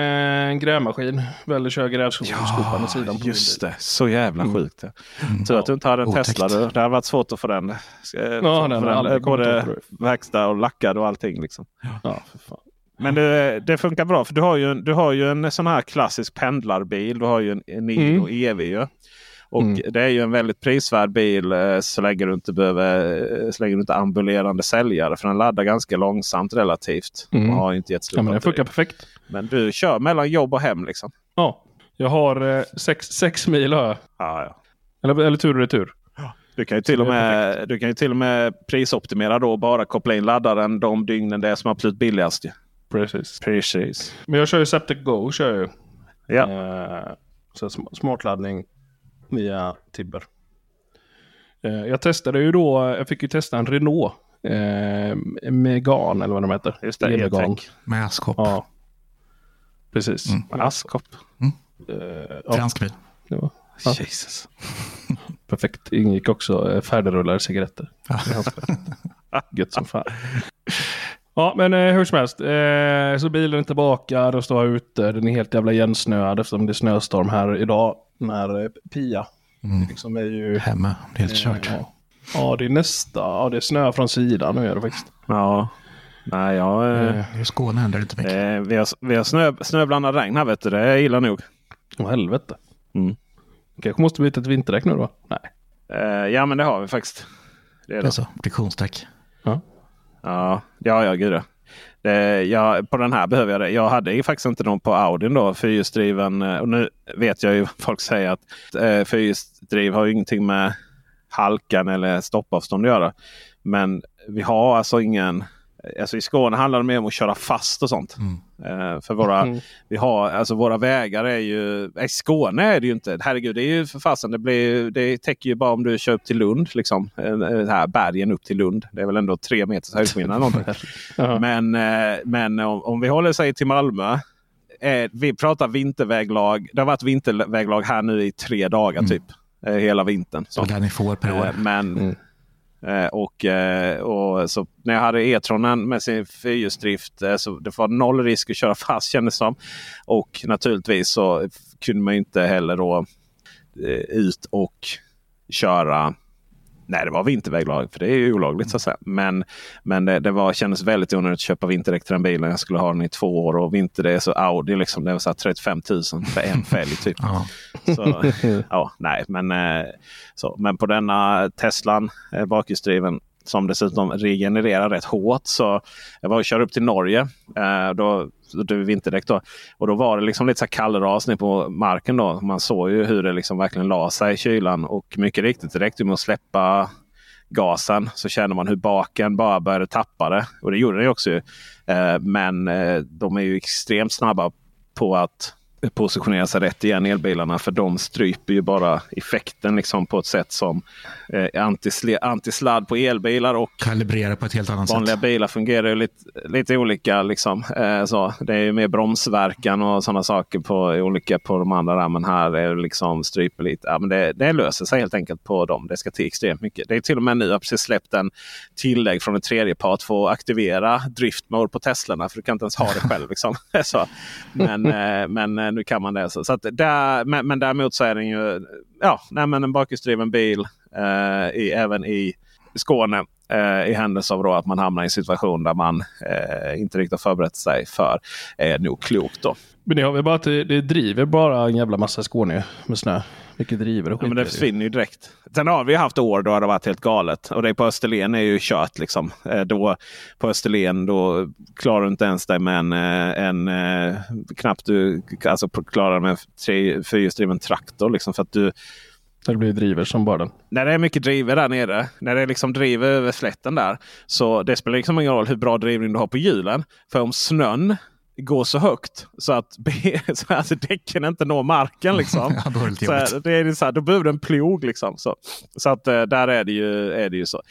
en grävmaskin. Väljer köra grävskopande sidan på just det. Så jävla Mm. sjukt. Tur att du inte hade en Otäckt. Tesla. Det det hade varit svårt att få den. eh, den få har den, aldrig eh, både verkstad och lackad och allting. Liksom. Ja, för fan. Men det, det funkar bra för du har ju du har ju en sån här klassisk pendlarbil. Du har ju en, en Niro EV ju. Och Mm. det är ju en väldigt prisvärd bil eh, så länge du inte behöver eh, så länge du inte ambulerande säljare. För den laddar ganska långsamt relativt. Mm. Och har inte jättestort Ja, men batteri. funkar perfekt. men du kör mellan jobb och hem liksom. Ja, jag har eh, sex, sex mil har jag. Ja, ja. Eller, eller tur och retur. Du kan, ju till och med, du kan ju till och med prisoptimera då och bara koppla in laddaren de dygnen det är som absolut billigast. Precis. Precis. Men jag kör ju Septic Go. Kör jag ju. Ja. Eh, så sm- smartladdning via Tibber. Eh, jag testade ju då, jag fick ju testa en Renault. Eh, Megan eller vad de heter. Just det. E-Tech. med askkopp. Ja. Precis. Mm. Askkopp. Eh, ja, Fransk bil. Ja. Jesus. perfekt. Ingick också eh, färdigrullade cigaretter. Gött som fan. Ja, men eh, hur som helst. Eh, så bilen är tillbaka. Den står ute. Den är helt jävla igensnöad eftersom det är snöstorm här idag. När eh, Pia Mm. liksom är ju... Hemma. Det är helt kört. Ja. ja, det är nästa. Ja, det är snö från sidan nu är det faktiskt. Ja. Nej, jag, eh, Eh, I Skåne händer det inte mycket. eh, vi har, vi har snö, snöblandad regn här vet du. Det är illa nog. Åh helvete. Mm. Kanske måste byta ett vinterdäck nu då? Nej. Eh, ja men det har vi faktiskt. Det är det. är så. Friktionsdäck. Ja, ja, ja gud ja. Ja, på den här behöver jag det. Jag hade ju faktiskt inte någon på Audin då. Fyrhjulsdriven. Eh, och nu vet jag ju vad folk säger att eh, fyrhjulsdriv har ju ingenting med halkan eller stoppavstånd att göra. Men vi har alltså ingen... Alltså I Skåne handlar det mer om att köra fast och sånt. Mm. Eh, för våra, Mm. vi har, alltså våra vägar är ju... I Skåne är det ju inte. Herregud, det är ju för fasen. Det, blir, det täcker ju bara om du kör upp till Lund. Liksom. Eh, eh, här bergen upp till Lund. Det är väl ändå tre meters höjdskillnad. Men, men om, om vi håller sig till Malmö. Vi pratar vinterväglag. Det har varit vinterväglag här nu i tre dagar Mm. typ. Hela vintern. Så där ni får per år. Men Mm. Eh, och, eh, och så när jag hade E-tronen med sin fyrhjulsdrift eh, så det var noll risk att köra fast kändes som. Och naturligtvis så kunde man inte heller då eh, ut och köra Nej, det var vinterväglag för det är ju olagligt så att säga. Men, men det, det var, kändes väldigt onödigt att köpa vinterdäck till den bilen. Jag skulle ha den i två år och vinter det är så Audi liksom. Det var så 35 000 för en fälg typ. Ja. Så, ja, nej, men, eh, så, men på denna Teslan eh, bakhjulsdriven som dessutom regenererar rätt hårt. Så jag var och körde upp till Norge. Eh, då, då vinterdäck då. Och då var det liksom lite så kallrasning på marken. då. Man såg ju hur det liksom verkligen la sig i kylan. Och mycket riktigt, det räckte med att släppa gasen så känner man hur baken bara började tappa det. Och det gjorde det också. Eh, men eh, de är ju extremt snabba på att positionera sig rätt igen elbilarna. För de stryper ju bara effekten liksom på ett sätt som eh, antisladd på elbilar och kalibrerar på ett helt annat vanliga sätt. bilar fungerar ju lite, lite olika. Liksom. Eh, så. Det är ju mer bromsverkan och sådana saker på olika på de andra. Där. Men här är det liksom stryper lite. Ja, men det, det löser sig helt enkelt på dem. Det ska till extremt mycket. Det är till och med nu, jag har precis släppt en tillägg från en tredje part för att aktivera drift mode på Teslorna. För du kan inte ens ha det själv. Liksom. så. Men, eh, men eh, nu kan man det. Så, så att där, men, men däremot så är den ju ja, nej, men en bakhjulsdriven bil eh, i, även i Skåne. Eh, I händelse av att man hamnar i en situation där man eh, inte riktigt har förberett sig för. Eh, är nog klokt då. Men det har vi bara att det, det driver bara en jävla massa Skåne med snö. Vilket driver och ja, men det försvinner ju direkt. Sen har vi haft år då det har varit helt galet. Och det på Österlen är ju kört. Liksom. Eh, då, på Österlen då klarar du inte ens dig med en, eh, en, eh, knappt du alltså, klarar med fyrhjulsdriven traktor. Liksom, för att du, det blir driver som bara den. När det är mycket driver där nere. När det liksom driver över slätten där. Så det spelar liksom ingen roll hur bra drivning du har på hjulen. För om snön går så högt så att, så att däcken inte når marken. Liksom. ja, då, är det så, det är så här, då behöver du en plog. Liksom, så så att, eh, där är det, ju, är det ju så.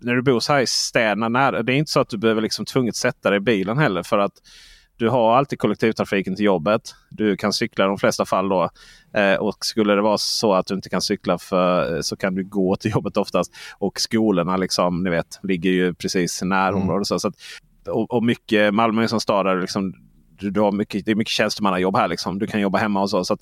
När du bor så här i städerna nära. Det är inte så att du behöver liksom tvunget sätta dig i bilen heller. För att du har alltid kollektivtrafiken till jobbet. Du kan cykla i de flesta fall då. Eh, och skulle det vara så att du inte kan cykla för, eh, så kan du gå till jobbet oftast. Och skolorna liksom, ni vet, ligger ju precis i närområdet. Mm. Så, så att, och, och mycket, Malmö som stad där liksom, du, du har mycket, det är mycket tjänstemannajobb här. Liksom. Du kan jobba hemma och så. så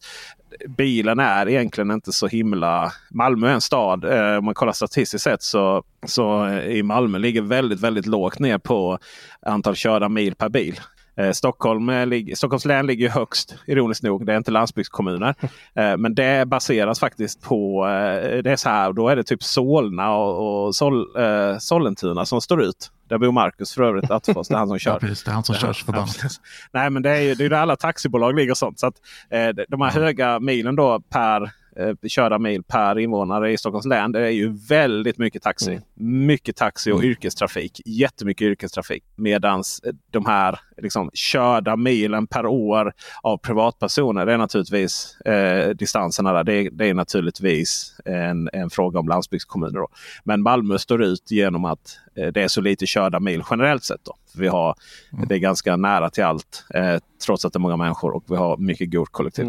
bilen är egentligen inte så himla... Malmö är en stad. Eh, om man kollar statistiskt sett så, så eh, i Malmö ligger väldigt, väldigt lågt ner på antal körda mil per bil. Eh, Stockholm, eh, Stockholms län ligger högst ironiskt nog. Det är inte landsbygdskommuner. Eh, men det baseras faktiskt på, det är så här, då är det typ Solna och, och Sol, Sollentuna som står ut. Där bor Marcus för övrigt Attefors. Det är han som kör. ja, precis, det är han som kör för ja, Nej men det är ju det är där alla taxibolag ligger och sånt. Så att, eh, de här höga milen då per eh, körda mil per invånare i Stockholms län. Det är ju väldigt mycket taxi. Mm. Mycket taxi och mm. yrkestrafik. Jättemycket yrkestrafik. Medan eh, de här liksom, körda milen per år av privatpersoner. Det är naturligtvis eh, distanserna där. Det, det, är naturligtvis en, en fråga om landsbygdskommuner. Då. Men Malmö står ut genom att eh, det är så lite körda mil generellt sett. Då. Vi har, mm. Det är ganska nära till allt eh, trots att det är många människor och vi har mycket god kollektiv.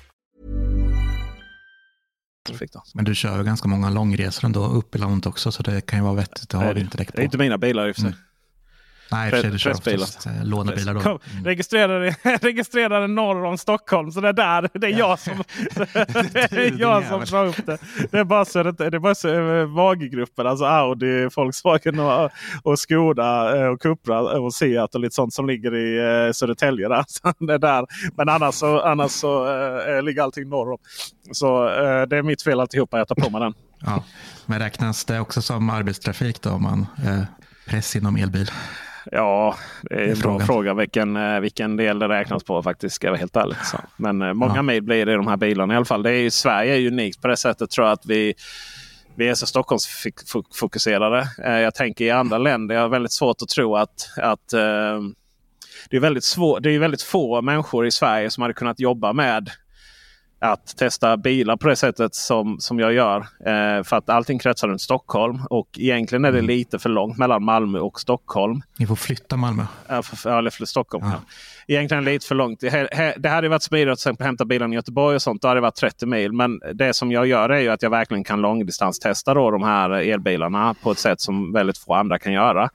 Men du kör ganska många långresor ändå upp i landet också, så det kan ju vara vettigt att ha vinterdäck på. Det är inte mina bilar i och för sig. Mm. Nej, kör pressbilar. eh, lånebilar då. Kom, registrerade, registrerade norr om Stockholm. Så det är där. Det är jag som, det är jag som drar upp det. Det är bara så, det, är bara så eh, VAG-gruppen. Alltså Audi, Volkswagen och, och Skoda eh, och Cupra och Seat och lite sånt som ligger i eh, Södertälje. Där. Så det är där. Men annars så, annars så eh, ligger allting norr om. Så eh, det är mitt fel alltihopa. Jag tar på mig den. Ja. Men räknas det också som arbetstrafik då om man eh, press inom elbil? Ja, det är en bra fråga vilken, eh, vilken del det räknas på faktiskt. Ska jag vara helt ärlig. Så. Men eh, många Ja. mil blir det i de här bilarna i alla fall. Det är ju, Sverige är unikt på det sättet tror jag att vi vi är så Stockholmsfokuserade. Eh, Jag tänker i andra länder. Jag har väldigt svårt att tro att, att det, är väldigt svår, det är väldigt få människor i Sverige som hade kunnat jobba med att testa bilar på det sättet som, som jag gör. Eh, för att allting kretsar runt Stockholm. Och egentligen är det lite för långt mellan Malmö och Stockholm. Ni får flytta Malmö. Ja, för, eller för Stockholm. Ja. Ja. Egentligen lite för långt. Det, hade varit smidigt att till exempel hämta bilen i Göteborg och sånt. Då hade det varit 30 mil. Men det som jag gör är ju att jag verkligen kan långdistanstesta då de här elbilarna på ett sätt som väldigt få andra kan göra.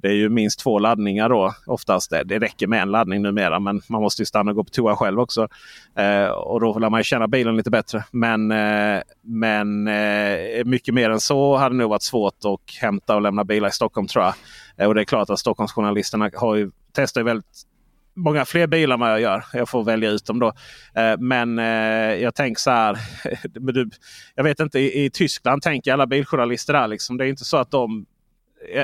Det är ju minst två laddningar då oftast. Det, räcker med en laddning numera men man måste ju stanna och gå på toa själv också. Eh, och då lär man ju känna bilen lite bättre. Men, eh, men eh, mycket mer än så hade nog varit svårt att hämta och lämna bilar i Stockholm tror jag. Eh, och det är klart att Stockholmsjournalisterna har ju, testar ju väldigt många fler bilar än vad jag gör. Jag får välja ut dem då. Eh, men eh, jag tänker så här. du, jag vet inte, i, i Tyskland tänker alla biljournalister där. Liksom, det är inte så att de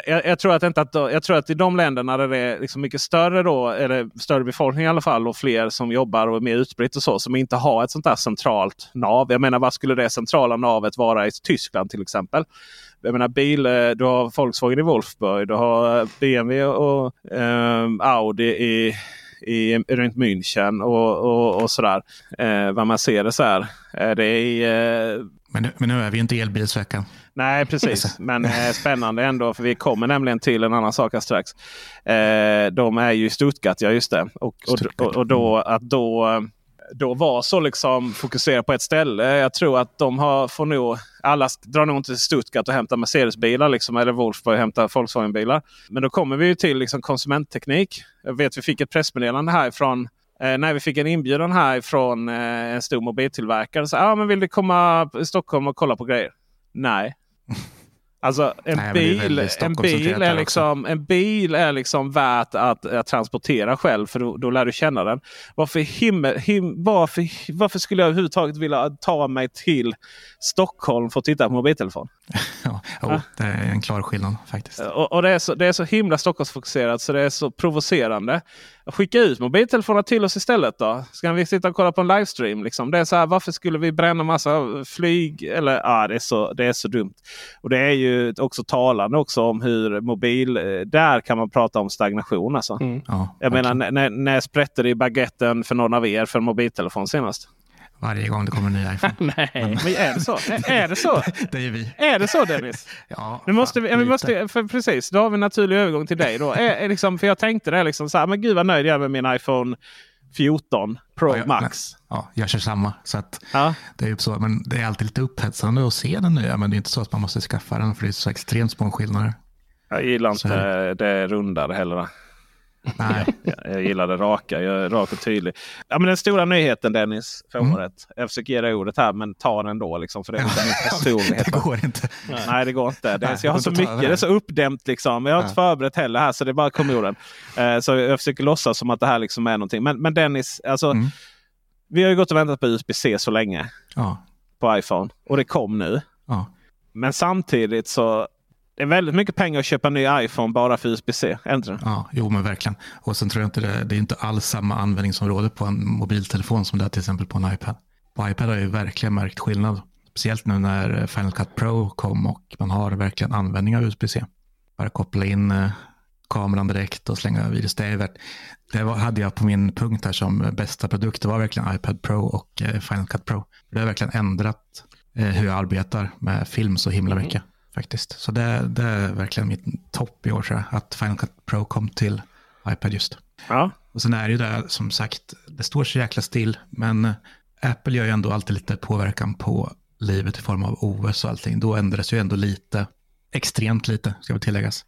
jag, jag, tror att inte att jag tror att i de länderna där det är liksom mycket större då, eller större befolkning i alla fall och fler som jobbar och är mer utspritt och så som inte har ett sånt där centralt nav. Jag menar vad skulle det centrala navet vara i Tyskland till exempel? Jag menar bil, eh, du har Volkswagen i Wolfsburg, du har eh, BMW och eh, Audi i i, runt München och, och, och sådär. Eh, vad man ser det så här. Eh, det är, eh, Men nu, men nu är vi inte i elbilsveckan. Nej, precis. Men eh, spännande ändå. För vi kommer nämligen till en annan sak här strax. Eh, de är ju i Stuttgart, ja just det. Och, och, och, och då att då, då vara så liksom fokuserad på ett ställe. Jag tror att de har, får nog, alla drar nog inte till Stuttgart och hämtar Mercedes-bilar liksom, eller Wolfsburg och hämtar Volkswagen-bilar. Men då kommer vi ju till liksom, konsumentteknik. Jag vet vi fick ett pressmeddelande härifrån Eh, när vi fick en inbjudan här från eh, en stor mobiltillverkare. Så, ah, men vill du komma i Stockholm och kolla på grejer? Nej. Alltså en, Nej, bil, en, bil är liksom, en bil är liksom värt att, att transportera själv för då, då lär du känna den. Varför, himmel, him, varför, varför skulle jag överhuvudtaget vilja ta mig till Stockholm för att titta på mobiltelefon? Ja, jo, det är en klar skillnad faktiskt. Och, och det, är så, det är så himla Stockholmsfokuserat så det är så provocerande. Skicka ut mobiltelefonerna till oss istället då. Ska vi sitta och kolla på en livestream? Liksom? Det är så här, varför skulle vi bränna massa flyg? Eller, ah, det, är så, det är så dumt. Och det är ju också talande också om hur mobil... eh, Där kan man prata om stagnation. Alltså. Mm. Ja, Jag verkligen. menar, när, när sprätte det i baguetten för någon av er för en mobiltelefon senast? Varje gång det kommer en ny iPhone. Nej, men är det så? Är, det så? det är vi. Är det så Dennis? Ja, Nu måste vi, vi måste, för precis, då har vi en naturlig övergång till dig. Då. Är, är liksom, för jag tänkte det liksom så här, men gud vad nöjd jag är med min iPhone 14 Pro Ja, jag- Max. Ja, jag kör samma. Så att Ja. det är ju så. Men det är alltid lite upphetsande att se den nya. Men det är inte så att man måste skaffa den för det är så extremt små skillnader. Jag gillar Så inte det rundare heller. Nej, Jag, jag gillar det raka, jag är rak och tydlig. Ja, men den stora nyheten Dennis, för Mm. året. Jag försöker ge dig ordet här men ta den då liksom, för det är inte min personlighet. det går inte. Nej det går inte. Det Nej, jag har det så mycket, över det är det. så uppdämt liksom. Jag har inte förberett heller här så det bara kom ur den. Eh, så jag försöker låtsas som att det här liksom är någonting. Men, men Dennis, alltså, Mm. vi har ju gått och väntat på USB-C så länge Ja, på iPhone. Och det kom nu. ja. Men samtidigt så det är väldigt mycket pengar att köpa en ny iPhone bara för USB-C. Ja, jo men verkligen. Och sen tror jag inte det, det är inte alls samma användningsområde på en mobiltelefon som det är till exempel på en iPad. På iPad har jag ju verkligen märkt skillnad. Speciellt nu när Final Cut Pro kom och man har verkligen användning av USB-C. Bara koppla in eh, kameran direkt och slänga virus. Det, är det var, hade jag på min punkt här som bästa produkt. Det var verkligen iPad Pro och eh, Final Cut Pro. Det har verkligen ändrat eh, hur jag arbetar med film så himla mycket. Faktiskt. Så det, det är verkligen mitt topp i år tror jag. Att Final Cut Pro kom till iPad just. Ja. Och sen är det ju det som sagt, det står så jäkla still. Men Apple gör ju ändå alltid lite påverkan på livet i form av OS och allting. Då ändras ju ändå lite, extremt lite ska väl tilläggas.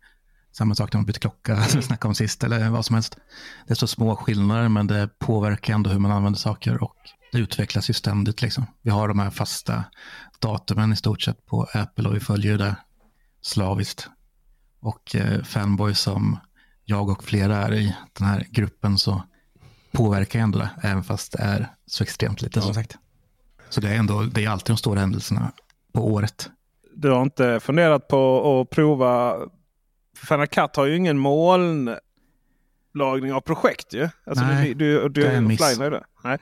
Samma sak när man byter klocka, som vi snackade om sist, eller vad som helst. Det är så små skillnader, men det påverkar ändå hur man använder saker och det utvecklas ju ständigt. Liksom. Vi har de här fasta datumen i stort sett på Apple och vi följer det slaviskt. Och eh, fanboy som jag och flera är i den här gruppen så påverkar ändå det, även fast det är så extremt lite som sagt. Så det är ändå, det är alltid de stora händelserna på året. Du har inte funderat på att prova Final Cut har ju ingen molnlagring av projekt ju. Alltså Nej, du, du, du det är en miss. Nej.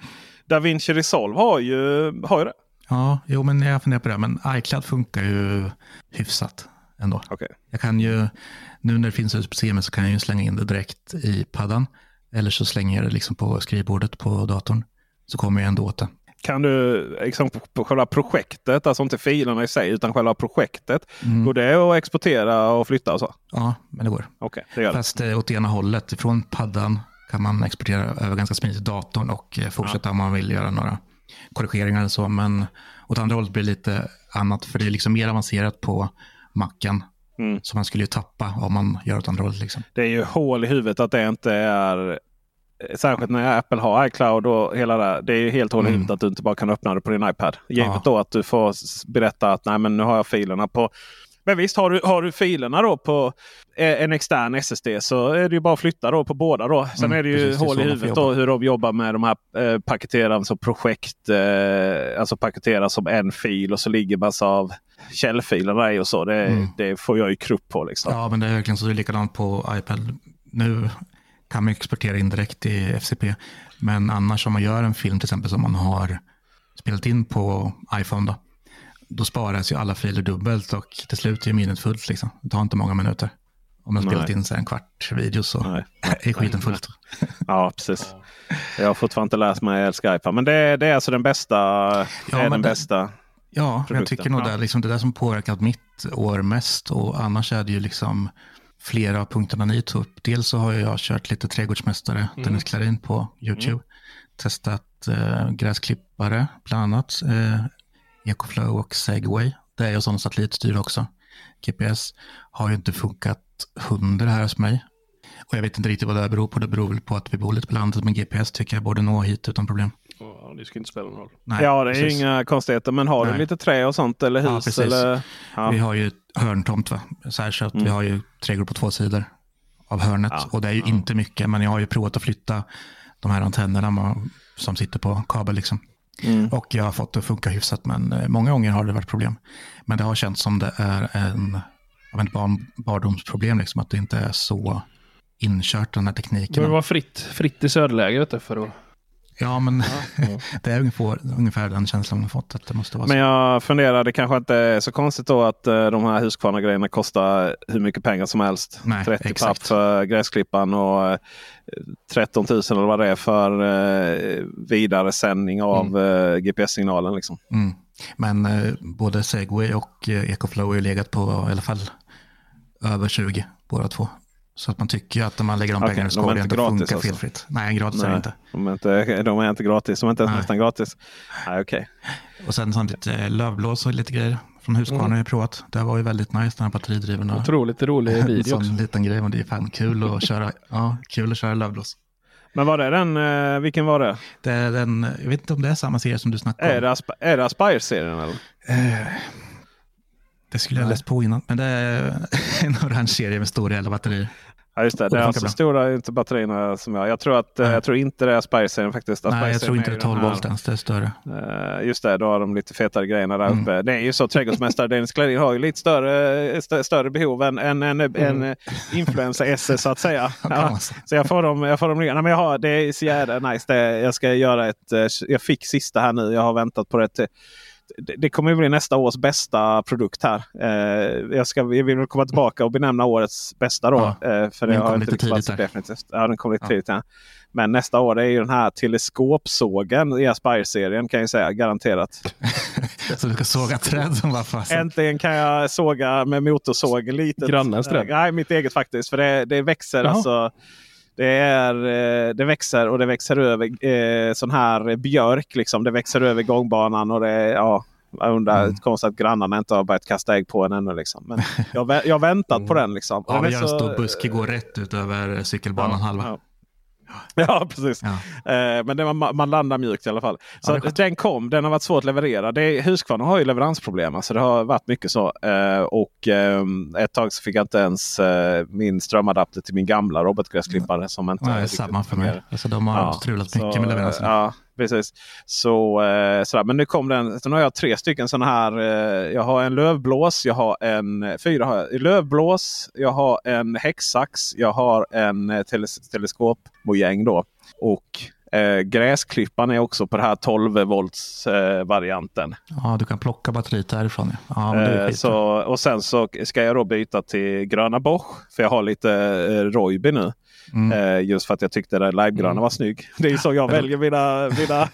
DaVinci Resolve har ju, har ju det. Ja, jo men jag funderar på det. Men iCloud funkar ju hyfsat ändå. Okej. Jag kan ju, nu när det finns USB-C så kan jag ju slänga in det direkt i paddan. Eller så slänger jag det liksom på skrivbordet på datorn. Så kommer jag ändå åt det. Kan du liksom på- på själva projektet, alltså inte filerna i sig utan själva projektet. Mm. Går det att exportera och flytta och så? Ja, men det går. Okej, det gör det. Fast eh, åt ena hållet. Från paddan kan man exportera över ganska smidigt datorn och eh, fortsätta om man vill göra några korrigeringar eller så. Men åt andra hållet blir det lite annat. För det är liksom mer avancerat på macken. Mm. Så man skulle ju tappa om man gör åt andra hållet. Liksom. Det är ju hål i huvudet att det inte är Särskilt när Apple har iCloud och hela det. Det är ju helt hål i Mm. huvudet att du inte bara kan öppna det på din iPad. Givet Ja. då att du får berätta att Nej, men nu har jag filerna på men visst, har du, har du filerna då på eh, en extern SSD så är det ju bara att flytta då på båda. Då. Sen Mm, är det ju precis, hål i huvudet då hur de jobbar med de här eh, paketerade alltså projekt. Eh, alltså paketeras som en fil och så ligger massa av källfiler där i och så. Det, Mm. det får jag ju krupp på. Liksom. Ja, men det är verkligen så. Det är likadant på iPad. Nu kan man exportera in direkt i FCP. Men annars om man gör en film till exempel som man har spelat in på iPhone. Då, då sparas ju alla filer dubbelt och till slut är minnet fullt. Liksom. Det tar inte många minuter. Om man spelat in så en kvart video så Nej. är skiten fullt. Ja, precis. Jag har fortfarande inte lärt mig iPad. Men det, det är alltså den bästa. är men den det- bästa. Ja, jag tycker nog Ja. det är liksom det där som påverkat mitt år mest. Och annars är det ju liksom flera av punkterna ni tog upp. Dels så har jag kört lite trädgårdsmästare, Dennis Klarin på YouTube. Testat eh, gräsklippare bland annat. Eh, Ecoflow och Segway. Det är ju sådana satellitstyr också. GPS har ju inte funkat hundra här hos mig. Och jag vet inte riktigt vad det här beror på. Det beror väl på att vi bor lite på landet. Men GPS tycker jag borde nå hit utan problem. Ja, det ska inte spela någon roll. Nej, ja, det är ju precis. inga konstigheter. Men har du Nej. lite trä och sånt eller Ja, hus? precis. eller? Ja. Vi har ju hörntomt, va? så att vi har ju trädgård på två sidor av hörnet. Ja, Och det är ju inte mycket, men jag har ju provat att flytta de här antennerna som sitter på kabel. Liksom. Mm. Och jag har fått det att funka hyfsat, men eh, många gånger har det varit problem. Men det har känts som det är en, jag vet inte, barn, barndomsproblem, liksom, att det inte är så inkört den här Det tekniken. behöver vara fritt, fritt i söderläge vet du, för att... Ja, men det är ungefär, ungefär den känslan man har fått, att det måste vara Men så. jag funderar, det kanske inte är så konstigt då att eh, de här Husqvarna-grejerna kostar hur mycket pengar som helst. Nej, 30 exakt. papp för gräsklippan och eh, 13 000 eller vad det är för eh, vidaresändning av eh, GPS-signalen. Liksom. Mm. Men eh, både Segway och eh, Ecoflow har legat på i alla fall över 20 båda två. Så att man tycker att om man lägger de pengarna så de är ska det inte ändå gratis funka alltså? felfritt. Nej, gratis är det Nej, inte. De är inte, de är inte gratis. De är inte ens Nej. nästan gratis. Nej, okej. Och sen sånt lite eh, lövblås och lite grejer från Husqvarna har jag provat. Det var ju väldigt nice, den här batteridrivna. Otroligt rolig En video sån också. liten grej, men det är fan kul att köra, ja, kul att köra lövblås. Men var det den? Eh, vilken var det? Det är den, jag vet inte om det är samma serie som du snackade om. Är det, Asp- det Aspire-serien? Eller? Eh, det skulle jag ha läst på innan, men det är en orange serie med stora jävla batterier. Ja, just det. Det är alltså bra. stora inte batterierna som jag. Jag tror, att, eh, Nej. jag tror inte det är Aspire-serien faktiskt. Nej, jag tror inte det är är ju 12 den här- volt ens, det är större. Eh, just det, då har de lite fetare grejerna där Mm. uppe. Det är ju så, trädgårdsmästare Dennis Klarin har ju lite större, stö- större behov än, än, än, än eh, influencer-esse så att säga. Ja, så jag får dem, jag får dem. Nej, men jag har, det är så jävla nice. Det, jag ska göra ett, jag fick sista här nu. Jag har väntat på det. till- Det, det kommer ju bli nästa års bästa produkt här. Eh, jag, ska, jag vill väl komma tillbaka och benämna årets bästa då. Ja, eh, för det har inte lite riktigt varit definitivt. Ja, den kom lite Ja. tidigt. Ja. Men nästa år är ju den här teleskopsågen i Aspire-serien kan jag säga garanterat. Så du ska såga träd som bara fasen. Äntligen kan jag såga med motorsåg. Grannens träd? Eh, Nej, mitt eget faktiskt. För det, det växer Jaha. alltså. Det, är, eh, det växer och det växer över eh, sån här björk. Liksom. Det växer över gångbanan. och det ja, Jag undrar, Mm. konstigt att grannarna inte har börjat kasta ägg på en ännu. Liksom. Men jag, har väntat på den. Liksom. Ja, den vi gör en stor buske, går rätt ut över cykelbanan halva. Ja. Ja, precis. Ja. Eh, men det man man landar mjukt i alla fall. Så är skönt. den kom, den har varit svår att leverera. Det är, Husqvarna har ju leveransproblem. Alltså det har varit mycket så. Eh, och eh, ett tag så fick jag inte ens eh, min strömadapter till min gamla robotgräsklippare. Som inte Nej, riktigt samma för mig. Alltså, de har strulat mycket så, med leveranserna. Ja, precis. Så, eh, sådär. Men nu kom den. Sen har jag tre stycken sådana här. Eh, jag har en lövblås. Jag har en fyra har jag, lövblås. Jag har en häcksax. Jag har en eh, teles, teleskopmojäng då. Och eh, gräsklipparen är också på den här 12 volts eh, varianten. Ja, du kan plocka batteriet därifrån. Ja, ja Eh, så, och sen så ska jag då byta till gröna Bosch. För jag har lite eh, Roiby nu. Mm. Eh, just för att jag tyckte den livegröna Mm. var snygg. Det är så jag väljer mina, mina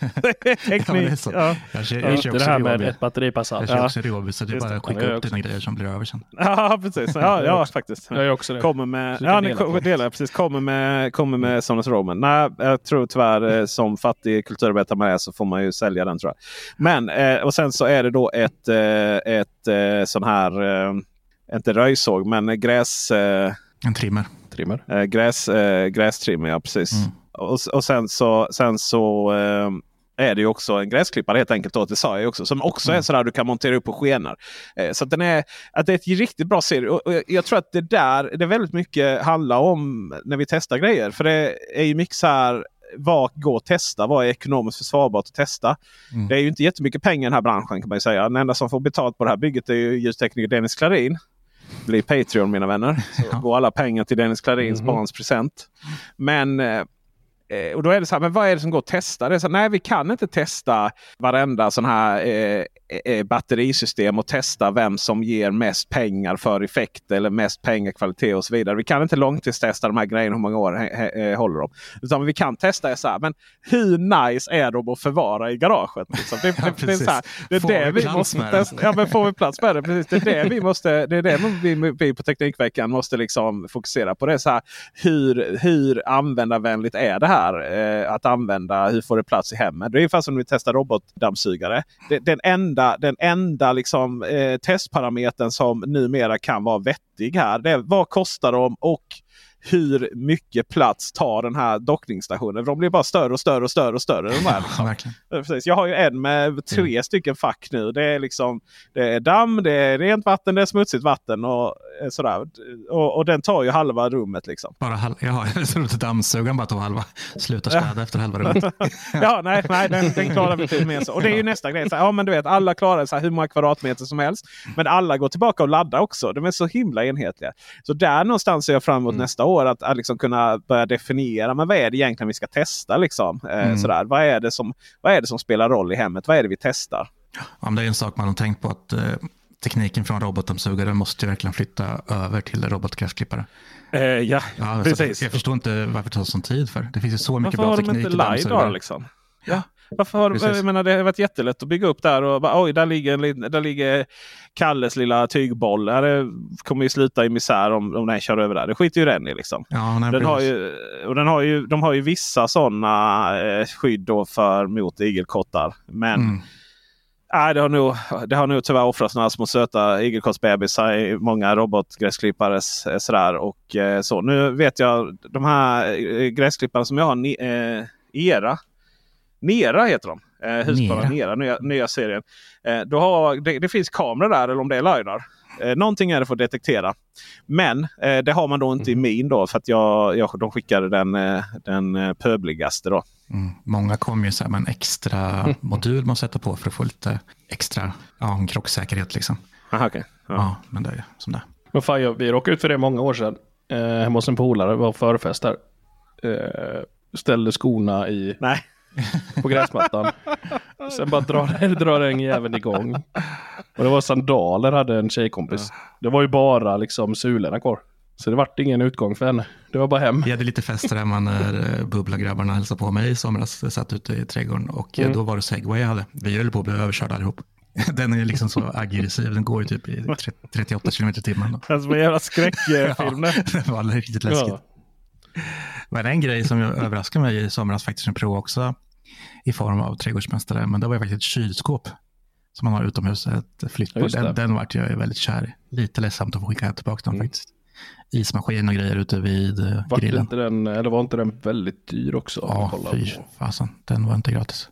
är teknik. Ja. Jag kör, Ja, jag inte kör det här med ett batteri sats. Jag kör Ja. också Ryobi, så det är bara att skicka upp dina grejer som blir över sen. ja, precis. Ja, Jag ja faktiskt. Jag gör också det. Kommer med, ja, ni dela kommer på. dela, precis. Kommer med, kommer med Sonus Roman. Nej, jag tror tyvärr eh, som fattig kulturarbetare man är så får man ju sälja den tror jag. Men eh, och sen så är det då ett, eh, ett eh, sån här, inte röjsåg men gräs, eh, En trimmer. Trimmer. eh, gräs, eh, grästrimmer. Ja, precis. Mm. Och, och sen så, sen så eh, är det ju också en gräsklippare helt enkelt. Då, det sa jag också. Som också är Mm. sådär du kan montera upp på skenor. Eh, så att den är, att det är ett riktigt bra serie. Och, och jag- jag tror att det där det väldigt mycket handlar om när vi testar grejer. För det är ju mycket så här. Vad går att testa? Vad är ekonomiskt försvarbart att testa? Mm. Det är ju inte jättemycket pengar i den här branschen kan man ju säga. Den enda som får betalt på det här bygget är ju ljustekniker Dennis Klarin. Bli Patreon mina vänner. Så Ja. går alla pengar till Dennis Klarins Mhm. barns present. Men eh, och då är det så här, men vad är det som går att testa? Det är så här, nej, vi kan inte testa varenda sån här eh, eh, batterisystem och testa vem som ger mest pengar för effekt eller mest pengar, kvalitet och så vidare. Vi kan inte långtidstesta de här grejerna hur många år eh, håller de. Utan vi kan testa så här, men hur nice är de att förvara i garaget? Liksom? Det, Ja, det, det, är så här, det är Får det vi måste med den? testa. Ja, men får vi plats med det? Precis. Det är det vi måste. Det är det vi, vi på Teknikveckan måste liksom fokusera på. Det så här, hur, hur användarvänligt är det här? Eh, att använda, hur får det plats i hemmet? Det är ungefär som när vi testar robotdammsugare. Den, den enda, den enda liksom, eh, testparametern som numera kan vara vettig här. Det är vad kostar de och hur mycket plats tar den här dockningsstationen? De blir bara större och större och större och större. De här, Ja, liksom. Ja, Precis. Jag har ju en med tre Mm. stycken fack nu. Det är liksom det är damm, det är rent vatten, det är smutsigt vatten och eh, sådär. Och, och den tar ju halva rummet liksom. Bara halv, ja, är dammsugaren bara tog halva. Slutar städa efter halva rummet. Ja, nej, nej den, den klarar vi till mer så. Och det är ju nästa grej. Så här, ja, men du vet, alla klarar så här, hur många kvadratmeter som helst. Men alla går tillbaka och laddar också. De är så himla enhetliga. Så där någonstans ser jag fram emot Mm. nästa år. Att, att liksom kunna börja definiera. Men vad är det egentligen vi ska testa? Liksom? Eh, Mm. sådär. Vad, är det som, vad är det som spelar roll i hemmet? Vad är det vi testar? Ja, det är en sak man har tänkt på att eh, tekniken från robotdammsugare måste verkligen flytta över till robotgräsklippare. Eh, ja, Ja, precis. Jag förstår inte varför det tar sån tid för. Det finns ju så mycket Varför bra har de teknik i dammsugare. LiDAR liksom? Ja. Varför har, Precis. jag menar, det har varit jättelätt att bygga upp där. Och bara, oj, där ligger, en där ligger Kalles lilla tygboll. Det kommer ju sluta i misär om, om den kör över där. Det skiter ju den i. Liksom. Ja, nej, Den har ju, och den har ju, de har ju vissa sådana eh, skydd då för mot igelkottar. Men Mm. nej, det, har nog, det har nog tyvärr offrats några små söta igelkottsbebisar i många robotgräsklippares eh, sådär. Och, eh, så. Nu vet jag de här gräsklipparna som jag har. Ni, eh, Era. Nera heter de. Eh, Husqvarna Nera. Nera, nya, nya serien. Eh, då har, det, det finns kameror där eller om det är LiDAR. Eh, någonting är det för att detektera. Men eh, det har man då inte i min då för att jag, jag, de skickade den, eh, den eh, pöbligaste då. Mm. Många kommer ju så här med en extra modul man sätter på för att få lite extra ja, en krocksäkerhet. Liksom. Aha, okay. Ja. ja. men det är som det. Men fan, jag, vi råkade ut för det många år sedan. Eh, hemma hos en polare, var förfest där. Eh, ställde skorna i, Nej. På gräsmattan. Sen bara drar, drar den jäveln igång. Och det var sandaler hade en tjejkompis. Det var ju bara liksom sulorna kvar. Så det vart ingen utgång för henne. Det var bara hem. Vi hade lite fester hemma när eh, Bubbla-grabbarna hälsade på mig i somras. Jag satt ute i trädgården och eh, Mm. då var det segway jag hade. Vi höll på att bli överkörda allihop. Den är liksom så aggressiv. Den går ju typ i tre- 38 km i timmen. Det är som en jävla skräckfilm. Ja, det var riktigt läskigt. Ja. Men en grej som jag överraskade mig i somras faktiskt en prov också i form av trädgårdsmästare, men det var ju faktiskt ett kylskåp som man har utomhus, ett flyttbord. Den, den vart jag väldigt kär i. Lite ledsamt att få skicka tillbaka den faktiskt. Ismaskin och grejer ute vid eh, Var grillen. inte den, eller var inte den väldigt dyr också? Ja, fy fasen. Den var inte gratis.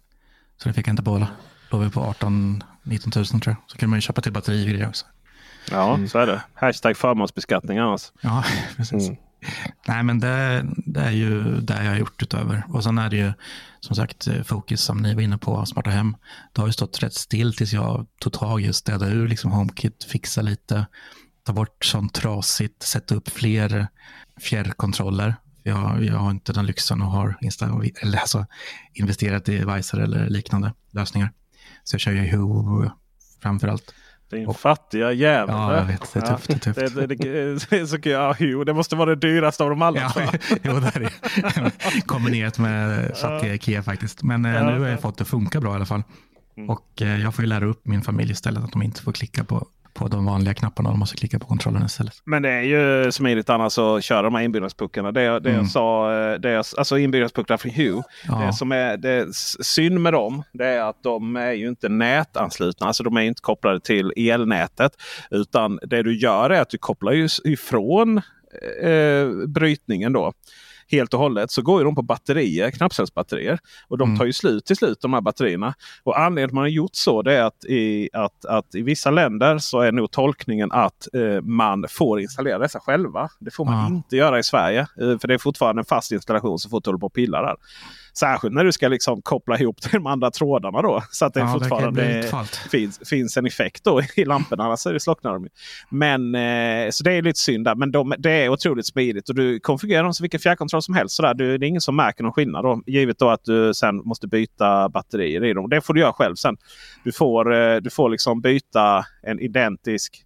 Så det fick jag inte behålla. Låg vi på 18 19 000 tror jag. Så kan man ju köpa till batteri och grejer också. Ja, så är det. Hashtag förmånsbeskattning annars. Ja, precis. Nej, men det, det är ju det jag har gjort utöver. Och sen är det ju som sagt fokus som ni var inne på, smarta hem. Det har ju stått rätt still tills jag tog tag i städa ur liksom HomeKit, fixa lite, ta bort sånt trasigt, sätta upp fler fjärrkontroller. Jag, jag har inte den lyxen och har insta- eller alltså, investerat i Visor eller liknande lösningar. Så jag kör ju Who framför allt. Din fattiga jävel. Ja, jag vet. Det är tufft. Det är tufft. Det, det, det, så, ja, jo, det måste vara det dyraste av dem alla. Ja, jo, det är det. Kombinerat med fattiga Ikea faktiskt. Men eh, nu har jag fått det att funka bra i alla fall. Och eh, jag får ju lära upp min familj istället att de inte får klicka på, på de vanliga knapparna. De måste klicka på kontrollen istället. Men det är ju smidigt annars att köra de här inbyggnadspuckarna. Det, det jag sa, eh, det jag, alltså inbyggnadspuckarna från Hue. Ja. Det som är det synd med dem det är att de är ju inte nätanslutna. Alltså de är inte kopplade till elnätet. Utan det du gör är att du kopplar ju ifrån eh, brytningen då. Helt och hållet så går ju de på batterier, knappcellsbatterier. Och de tar ju slut till slut de här batterierna. Och anledningen till att man har gjort så det är att i, att, att i vissa länder så är nog tolkningen att eh, man får installera dessa själva. Det får man Ja. inte göra i Sverige. Eh, för det är fortfarande en fast installation så fort du håller på och pillar där. Särskilt när du ska liksom koppla ihop till de andra trådarna då. Så att det Ja, det fortfarande fallt. finns, finns en effekt då i lamporna. Annars det slocknar de. Men, eh, så det är lite synd där. Men de, det är otroligt smidigt. Och du konfigurerar dem som vilken fjärrkontroll som helst. Sådär. Du, det är ingen som märker någon skillnad. Då, givet då att du sen måste byta batterier i dem. Det får du göra själv sen. Du får, eh, du får liksom byta en identisk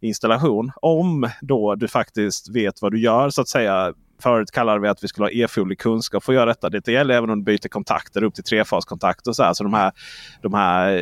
installation. Om då du faktiskt vet vad du gör så att säga. Förut kallade vi att vi skulle ha erforderlig kunskap för att göra detta. Det gäller även om du byter kontakter upp till trefaskontakter. Så, här. så de här, de här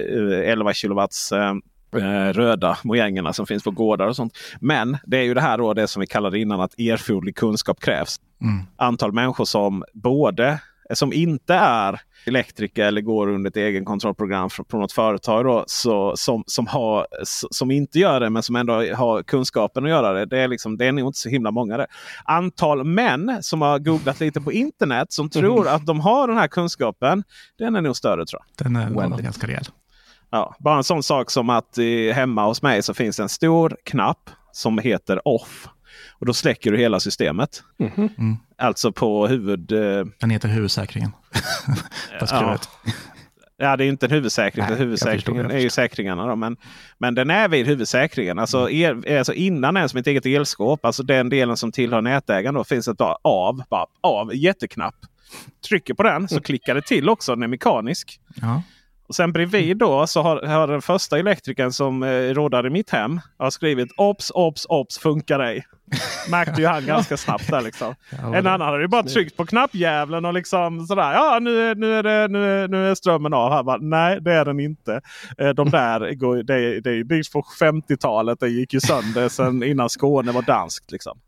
eh, 11 kilowatts eh, eh, röda mojängerna som finns på gårdar och sånt. Men det är ju det här då det som vi kallade innan att erforderlig kunskap krävs. Mm. Antal människor som både som inte är elektriker eller går under ett egenkontrollprogram från något företag. Då, så, som, som, har, som inte gör det men som ändå har kunskapen att göra det. Det är, liksom, det är nog inte så himla många. Det. Antal män som har googlat lite på internet som tror att de har den här kunskapen. Den är nog större tror jag. Den är nog ganska rejäl. Ja, bara en sån sak som att eh, hemma hos mig så finns en stor knapp som heter off. Och då släcker du hela systemet. Mm. Alltså på huvud... Eh, Den heter huvudsäkringen. Skruvet. ja, det är ju inte en huvudsäkring. Nej, huvudsäkringen är ju säkringarna. Då, men, men den är vid huvudsäkringen. Alltså, el, alltså innan den som ett eget elskåp. Alltså den delen som tillhör nätägaren. Då finns ett bara av. Bara, av jätteknapp. Trycker på den så klickar det till också. Den är mekanisk. Ja. Och sen bredvid då så har, har den första elektrikern som eh, rådar i mitt hem har skrivit Ops, ops, ops, funkar ej. Märkte ju han ganska snabbt där liksom. Ja, En annan hade ju bara tryckt på knappjäveln och liksom sådär. Ja nu, är- nu, är, det, nu, nu är strömmen av. Här bara, Nej det är den inte. Eh, De där går, det, det är ju byggt på 50-talet. Det gick ju sönder sen innan Skåne var danskt. Liksom.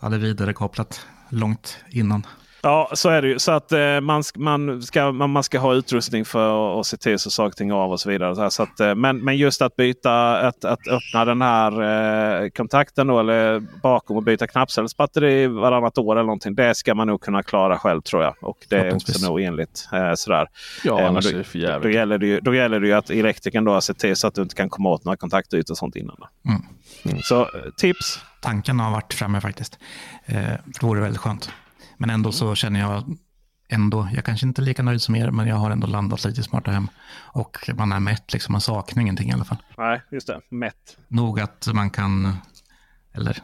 Ja, det är vidarekopplat långt innan. Ja, så är det ju. Så att eh, man, man, ska, man, man ska ha utrustning för att, se till så saker och ting av och så vidare. Så här, så att, eh, men, men just att byta, att, att öppna den här eh, kontakten då, eller bakom och byta knappcellsbatteri varannat år eller någonting. Det ska man nog kunna klara själv tror jag. Och det är också nog enligt. Eh, sådär. Ja, Eh, annars då- är det för Då jävligt. gäller, det ju, då gäller det ju att elektrikern då ser till så att du inte kan komma åt några kontaktytor och sånt innan. Då. Mm. Så eh, tips. Tanken har varit framme faktiskt. Eh, det vore väldigt skönt. Men ändå så känner jag ändå, jag kanske inte är lika nöjd som er, men jag har ändå landat lite i smarta hem. Och man är mätt, liksom, man saknar ingenting i alla fall. Nej, just det. Mätt. Nog att man kan, eller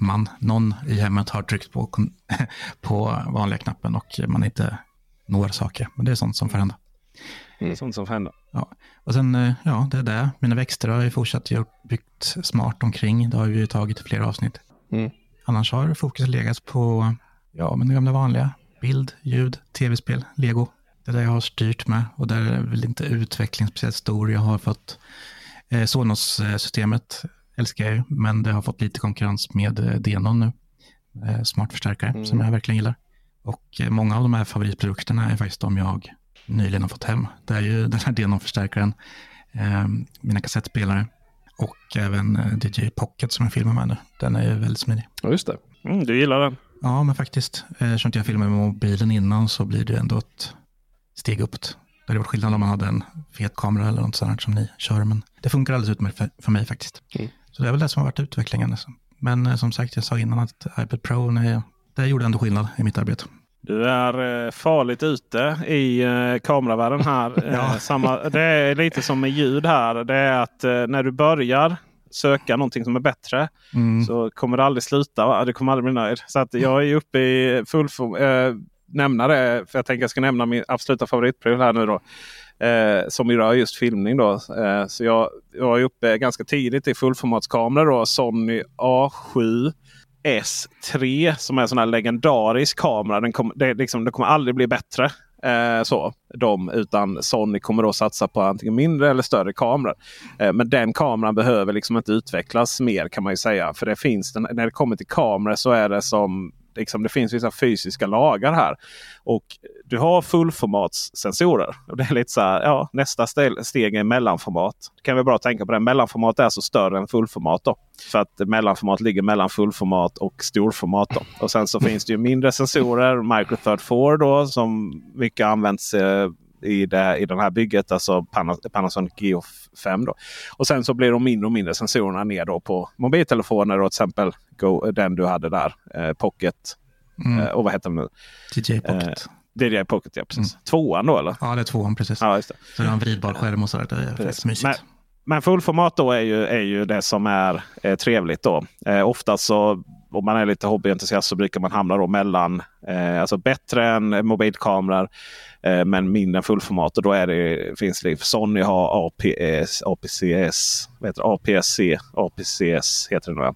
man, någon i hemmet har tryckt på, på vanliga knappen och man inte når saker. Men det är sånt som får hända. Sånt som händer. Ja. Och sen, eh, ja, det är det. Mina växter har ju fortsatt gjort, byggt smart omkring. Det har vi ju tagit i flera avsnitt. Mm. Annars har fokus legat på, ja, men det gamla vanliga. Bild, ljud, tv-spel, lego. Det är det jag har styrt med. Och där är väl inte utvecklingen speciellt stor. Jag har fått eh, Sonos-systemet, älskar jag ju, men det har fått lite konkurrens med eh, Denon nu. Eh, smart förstärkare som jag verkligen gillar. Och eh, många av de här favoritprodukterna är faktiskt de jag nyligen har fått hem. Det är ju den här Denon-förstärkaren eh, mina kassettspelare. Och även eh, DJ Pocket som jag filmar med nu. Den är ju väldigt smidig. Ja, just det. Mm, du gillar den? Ja, men faktiskt. Eh, Eftersom inte jag filmar med mobilen innan så blir det ändå ett steg uppåt. Det hade varit skillnad om man hade en fet kamera eller något sånt som ni kör. Men det funkar alldeles utmärkt för, för mig faktiskt. Mm. Så det är väl det som har varit utvecklingen. Alltså. Men eh, som sagt, jag sa innan att iPad Pro, nej, det gjorde ändå skillnad i mitt arbete. Du är eh, farligt ute i kameravärlden här. Ja. samma, det är lite som med ljud här. Det är att när du börjar söka någonting som är bättre Mm. så kommer det aldrig sluta. Va? Du kommer aldrig bli nöjd. Så att jag är uppe i full eh, nämna det. För jag tänker jag ska nämna min absoluta favoritpryl här nu då. Eh, som rör just filmning då. Eh, så jag, jag är uppe ganska tidigt i fullformatskamera då. Sony A7 S3 som är en sån här legendarisk kamera. Den, kom, det, liksom, det kommer aldrig bli bättre. Eh, så, de, utan Sony kommer då satsa på antingen mindre eller större kameror. Eh, men den kameran behöver liksom inte utvecklas mer kan man ju säga. För det finns den, när det kommer till kameror så är det som Liksom, det finns vissa fysiska lagar här. Och du har fullformatssensorer. Och det är lite så här, ja, nästa steg är mellanformat. Det kan vi bara tänka på det. Mellanformat är alltså större än fullformat. Då. För att mellanformat ligger mellan fullformat och storformat. Då. Och sen så finns det ju mindre sensorer. Micro Third 4 då som mycket används eh, i, det, i det här bygget. Alltså Pana- Panasonic Geo 5. Då. Och sen så blir de mindre och mindre sensorerna ner då på mobiltelefoner. Och till exempel Go, den du hade där. Eh, Pocket. Mm. Eh, och vad heter den nu? DJ Pocket. DJI Pocket, ja precis. Tvåan då eller? ja, det är tvåan precis. Ja, just det. Så det har en vridbar skärm och sådär. Det är Precis. mysigt. Men, men fullformat då är ju, är ju det som är eh, trevligt. då. Eh, oftast så om man är lite hobbyentusiast så brukar man hamna då mellan eh, alltså bättre än mobilkameror eh, men mindre än fullformat. Och då är det, finns det, Sony har APS, APCS, vad heter det? APS-C, APCS heter det nog.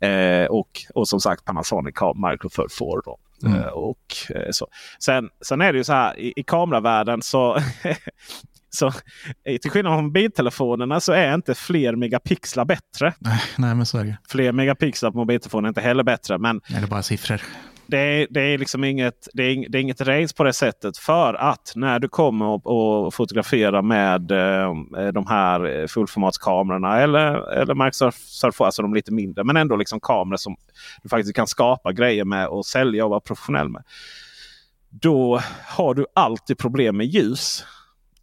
Eh, och, och som sagt Panasonic har Micro Third 4. Då. Mm. Eh, och, eh, så. Sen, sen är det ju så här i, i kameravärlden så Så eh, till skillnad från mobiltelefonerna så är inte fler megapixlar bättre. Nej, nej, men så är det. Fler megapixlar på mobiltelefoner är inte heller bättre. Men Det är bara siffror det är, det är liksom inget, det är, det är inget race på det sättet. För att när du kommer och, och fotograferar med eh, de här eh, fullformatskamerorna eller, eller Microsoft alltså de lite mindre. Men ändå liksom kameror som du faktiskt kan skapa grejer med och sälja och vara professionell med. Då har du alltid problem med ljus.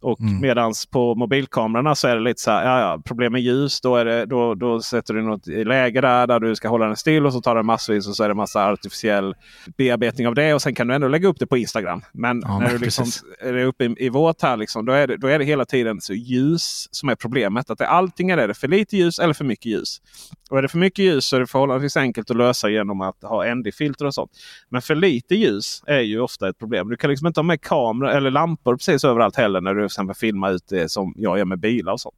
Och Mm. medans på mobilkamerorna så är det lite så här, ja, ja, problem med ljus. Då, är det, då, då sätter du något i läge där, där du ska hålla den still och så tar den massvis och så är det massa artificiell bearbetning av det. Och sen kan du ändå lägga upp det på Instagram. Men Ja, när men du liksom, precis. är uppe i, i vårt här, liksom, då, är det, då är det hela tiden så ljus som är problemet. Att det, allting är det för lite ljus eller för mycket ljus. Och är det för mycket ljus så är det förhållandevis enkelt att lösa genom att ha ND-filter och sånt. Men för lite ljus är ju ofta ett problem. Du kan liksom inte ha med kameror eller lampor precis överallt heller när du till exempel filma ut det som jag gör med bilar och sånt.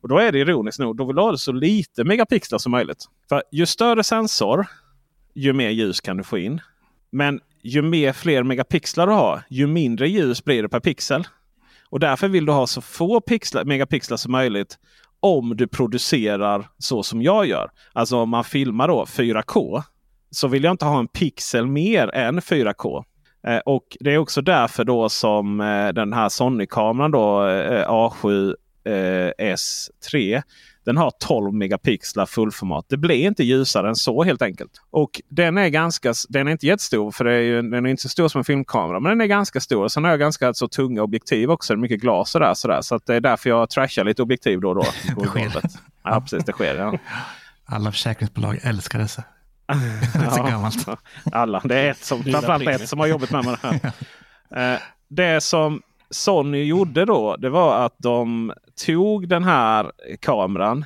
Och då är det ironiskt nog, då vill du ha så lite megapixlar som möjligt. För ju större sensor, ju mer ljus kan du få in. Men ju mer fler megapixlar du har, ju mindre ljus blir det per pixel. Och därför vill du ha så få pixlar, megapixlar som möjligt om du producerar så som jag gör. Alltså om man filmar då 4K så vill jag inte ha en pixel mer än 4K. Eh, och det är också därför då som eh, den här Sony-kameran då eh, A7 eh, S3 den har 12 megapixlar fullformat. Det blir inte ljusare än så helt enkelt. Och den är ganska, den är inte jättestor för är ju, den är inte så stor som en filmkamera. Men den är ganska stor. Sen har jag ganska så tunga objektiv också. Mycket glas och där, sådär. Så det är därför jag trashar lite objektiv då och då. Det sker. Ja precis, det sker. Ja. Alla försäkringsbolag älskar dessa. Det är så gammalt. Alla. Det är ett som, framförallt ett som har jobbat med mig det här. Eh, Det som Sony gjorde då, det var att de tog den här kameran.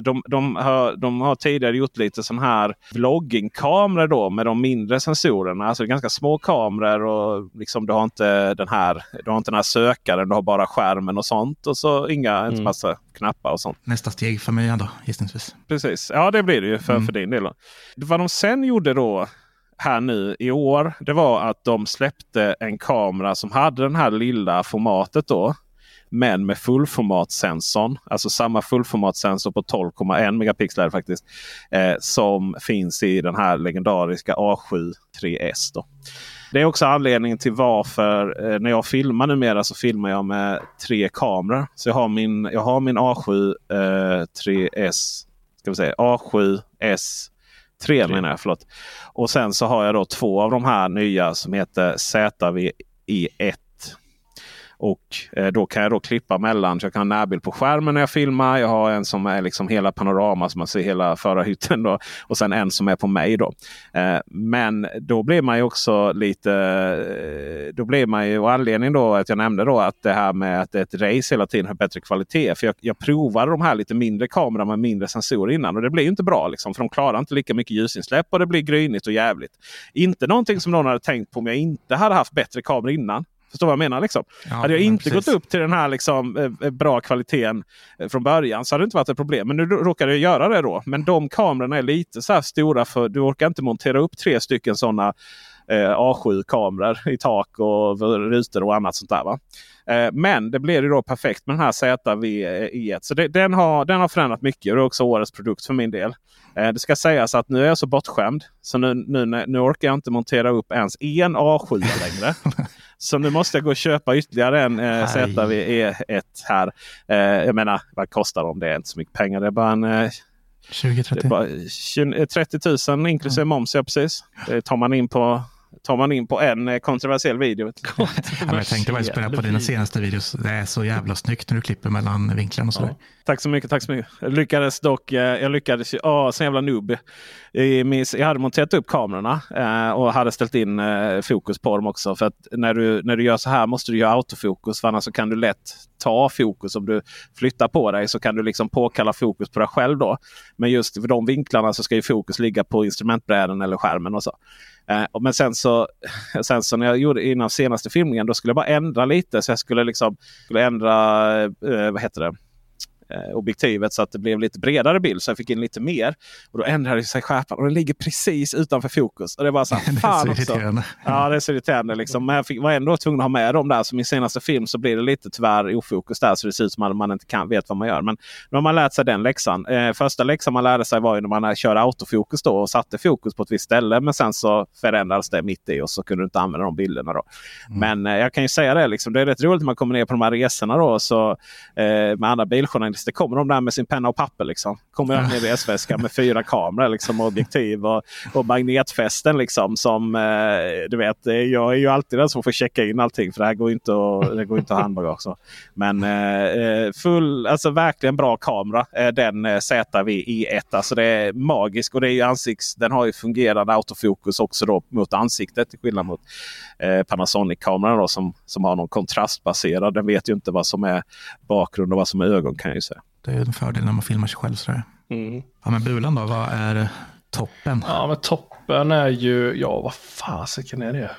De, de, har, de har tidigare gjort lite sån här vloggingkameror då med de mindre sensorerna. Alltså ganska små kameror och liksom du har inte den här, du har inte den här sökaren. Du har bara skärmen och sånt. Och så inga, inte Mm. massa knappar och sånt. Nästa steg för mig då, gissningsvis. Precis, ja det blir det ju för, Mm. för din del. Då. Vad de sen gjorde då här nu i år. Det var att de släppte en kamera som hade den här lilla formatet då. Men med fullformatsensorn. Alltså samma fullformatssensor på 12,1 megapixlar faktiskt. Eh, som finns i den här legendariska A7 3S. Då. Det är också anledningen till varför eh, när jag filmar numera så filmar jag med tre kameror. Så jag har min, jag har min A7 eh, 3S. Ska vi säga A7S 3 menar jag. Förlåt. Och sen så har jag då två av de här nya som heter ZV-E1 och eh, då kan jag då klippa mellan. Så jag kan ha närbild på skärmen när jag filmar. Jag har en som är liksom hela panorama så man ser hela förarhytten. Då, och sen en som är på mig. Då. Eh, men då blir man ju också lite... Eh, då blir man ju, och anledningen då att jag nämnde då att det här med att ett race hela tiden har bättre kvalitet. För jag, jag provade de här lite mindre kamerorna med mindre sensorer innan och det blir inte bra. Liksom, för de klarar inte lika mycket ljusinsläpp och det blir grynigt och jävligt. Inte någonting som någon hade tänkt på om jag inte hade haft bättre kameror innan. Förstår vad jag menar? Liksom. Ja, hade jag inte precis. gått upp till den här liksom, eh, bra kvaliteten eh, från början så hade det inte varit ett problem. Men nu råkade jag göra det då. Men de kamerorna är lite så här stora för du orkar inte montera upp tre stycken sådana eh, A7-kameror i tak och rutor och annat sånt där. Va? Eh, men det blev ju då perfekt med den här ZV-E1. Så det, den, har, den har förändrat mycket och det är också årets produkt för min del. Eh, det ska sägas att nu är jag så bortskämd så nu, nu, nu orkar jag inte montera upp ens en A7 längre. Så nu måste jag gå och köpa ytterligare en eh, Aj. ZV-E1 här. Eh, jag menar, vad kostar de? Det är inte så mycket pengar. Det är bara en eh, 20-30? det är bara 20, 30 000 inklusive moms. Ja, precis. Det tar man in på, tar man in på en eh, kontroversiell video. Ja, men jag tänkte bara spela på dina senaste videos. Det är så jävla snyggt när du klipper mellan vinklarna och sådär. Tack så mycket. tack så mycket. Jag lyckades dock. eh, Jag lyckades ju. Åh, så jävla noob. Jag hade monterat upp kamerorna eh, och hade ställt in fokus på dem också. För att när du, när du gör så här måste du göra autofokus. För annars så kan du lätt ta fokus. Om du flyttar på dig så kan du liksom påkalla fokus på dig själv. då. Men just för de vinklarna så ska ju fokus ligga på instrumentbrädan eller skärmen. och så. Eh, Men sen så, sen så när jag gjorde innan senaste filmningen då skulle jag bara ändra lite. Så jag skulle liksom skulle ändra eh, vad heter det? Eh, objektivet så att det blev lite bredare bild. Så jag fick in lite mer. Och då ändrade sig skärpan och den ligger precis utanför fokus. Och det var så här, Det är så irriterande. Ja, det är så irriterande. Liksom. Men jag fick, var ändå tvungen att ha med dem där. Så min senaste film så blir det lite tyvärr ofokus där. Så det ser ut som att man inte kan, vet vad man gör. Men nu har man lärt sig den läxan. Eh, första läxan man lärde sig var ju när man körde autofokus då och satte fokus på ett visst ställe. Men sen så förändrades det mitt i och så kunde du inte använda de bilderna. Då. Men eh, jag kan ju säga det. Liksom, det är rätt roligt när man kommer ner på de här resorna då, så, eh, med andra biljournalister. Det kommer de där med sin penna och papper. Liksom. Kommer jag med i resväskan med fyra kameror liksom, objektiv och, och magnetfästen. Liksom, som, eh, du vet, eh, jag är ju alltid den som får checka in allting för det här går ju inte att, det går inte att handbagage. Men eh, eh, full, alltså verkligen bra kamera. Eh, den eh, ZV-E1. Alltså det är magisk och det är ju ansikts, den har ju fungerande autofokus också då mot ansiktet. Till skillnad mot eh, Panasonic-kameran som, som har någon kontrastbaserad. Den vet ju inte vad som är bakgrund och vad som är ögon kan jag ju säga. Det är ju en fördel när man filmar sig själv sådär. Mm. Ja, men Bulan då, vad är toppen? Ja, men toppen är ju, ja vad fasiken är det?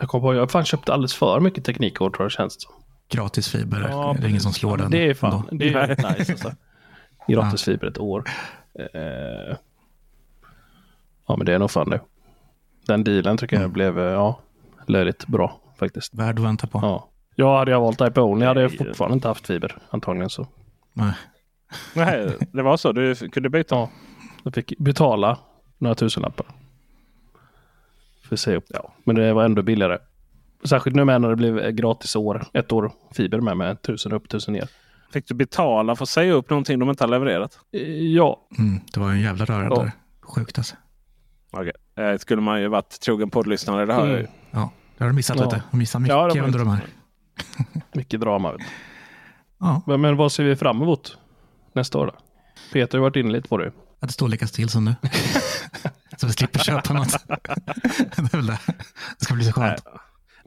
Jag kom på, jag har fan köpt alldeles för mycket teknikkort tror jag det känns som. Gratis fiber, Ja, det är ingen som slår den. Det är fan, ändå. det är rätt nice alltså. Gratisfiber ett år. Eh, ja men det är nog fan det. Den dealen tycker jag blev, eh, ja, löjligt bra faktiskt. Värd att vänta på. Ja. Ja, hade jag valt Type Only hade jag fortfarande inte haft fiber antagligen så. Nej. Nej, det var så? Du kunde byta? Ja, jag fick betala några tusenlappar. För att se upp. Ja, men det var ändå billigare. Särskilt nu med när det blev gratis år. Ett år fiber med med tusen upp, tusen ner. Fick du betala för att säga upp någonting de inte har levererat? Eh, Ja, Mm, det var ju en jävla röra Ja. där. Sjukt alltså. Okej. Eh, skulle man ju varit trogen poddlyssnare. Det har jag ju. Mm. Ja, det har du missat Ja. lite. Du har missat mycket Ja, under de här. Mycket drama. Ja, Men, men vad ser vi fram emot nästa år då? Peter har varit inne lite på det. att det står lika still som nu. så vi slipper köpa något. det är väl det. Det ska bli så skönt.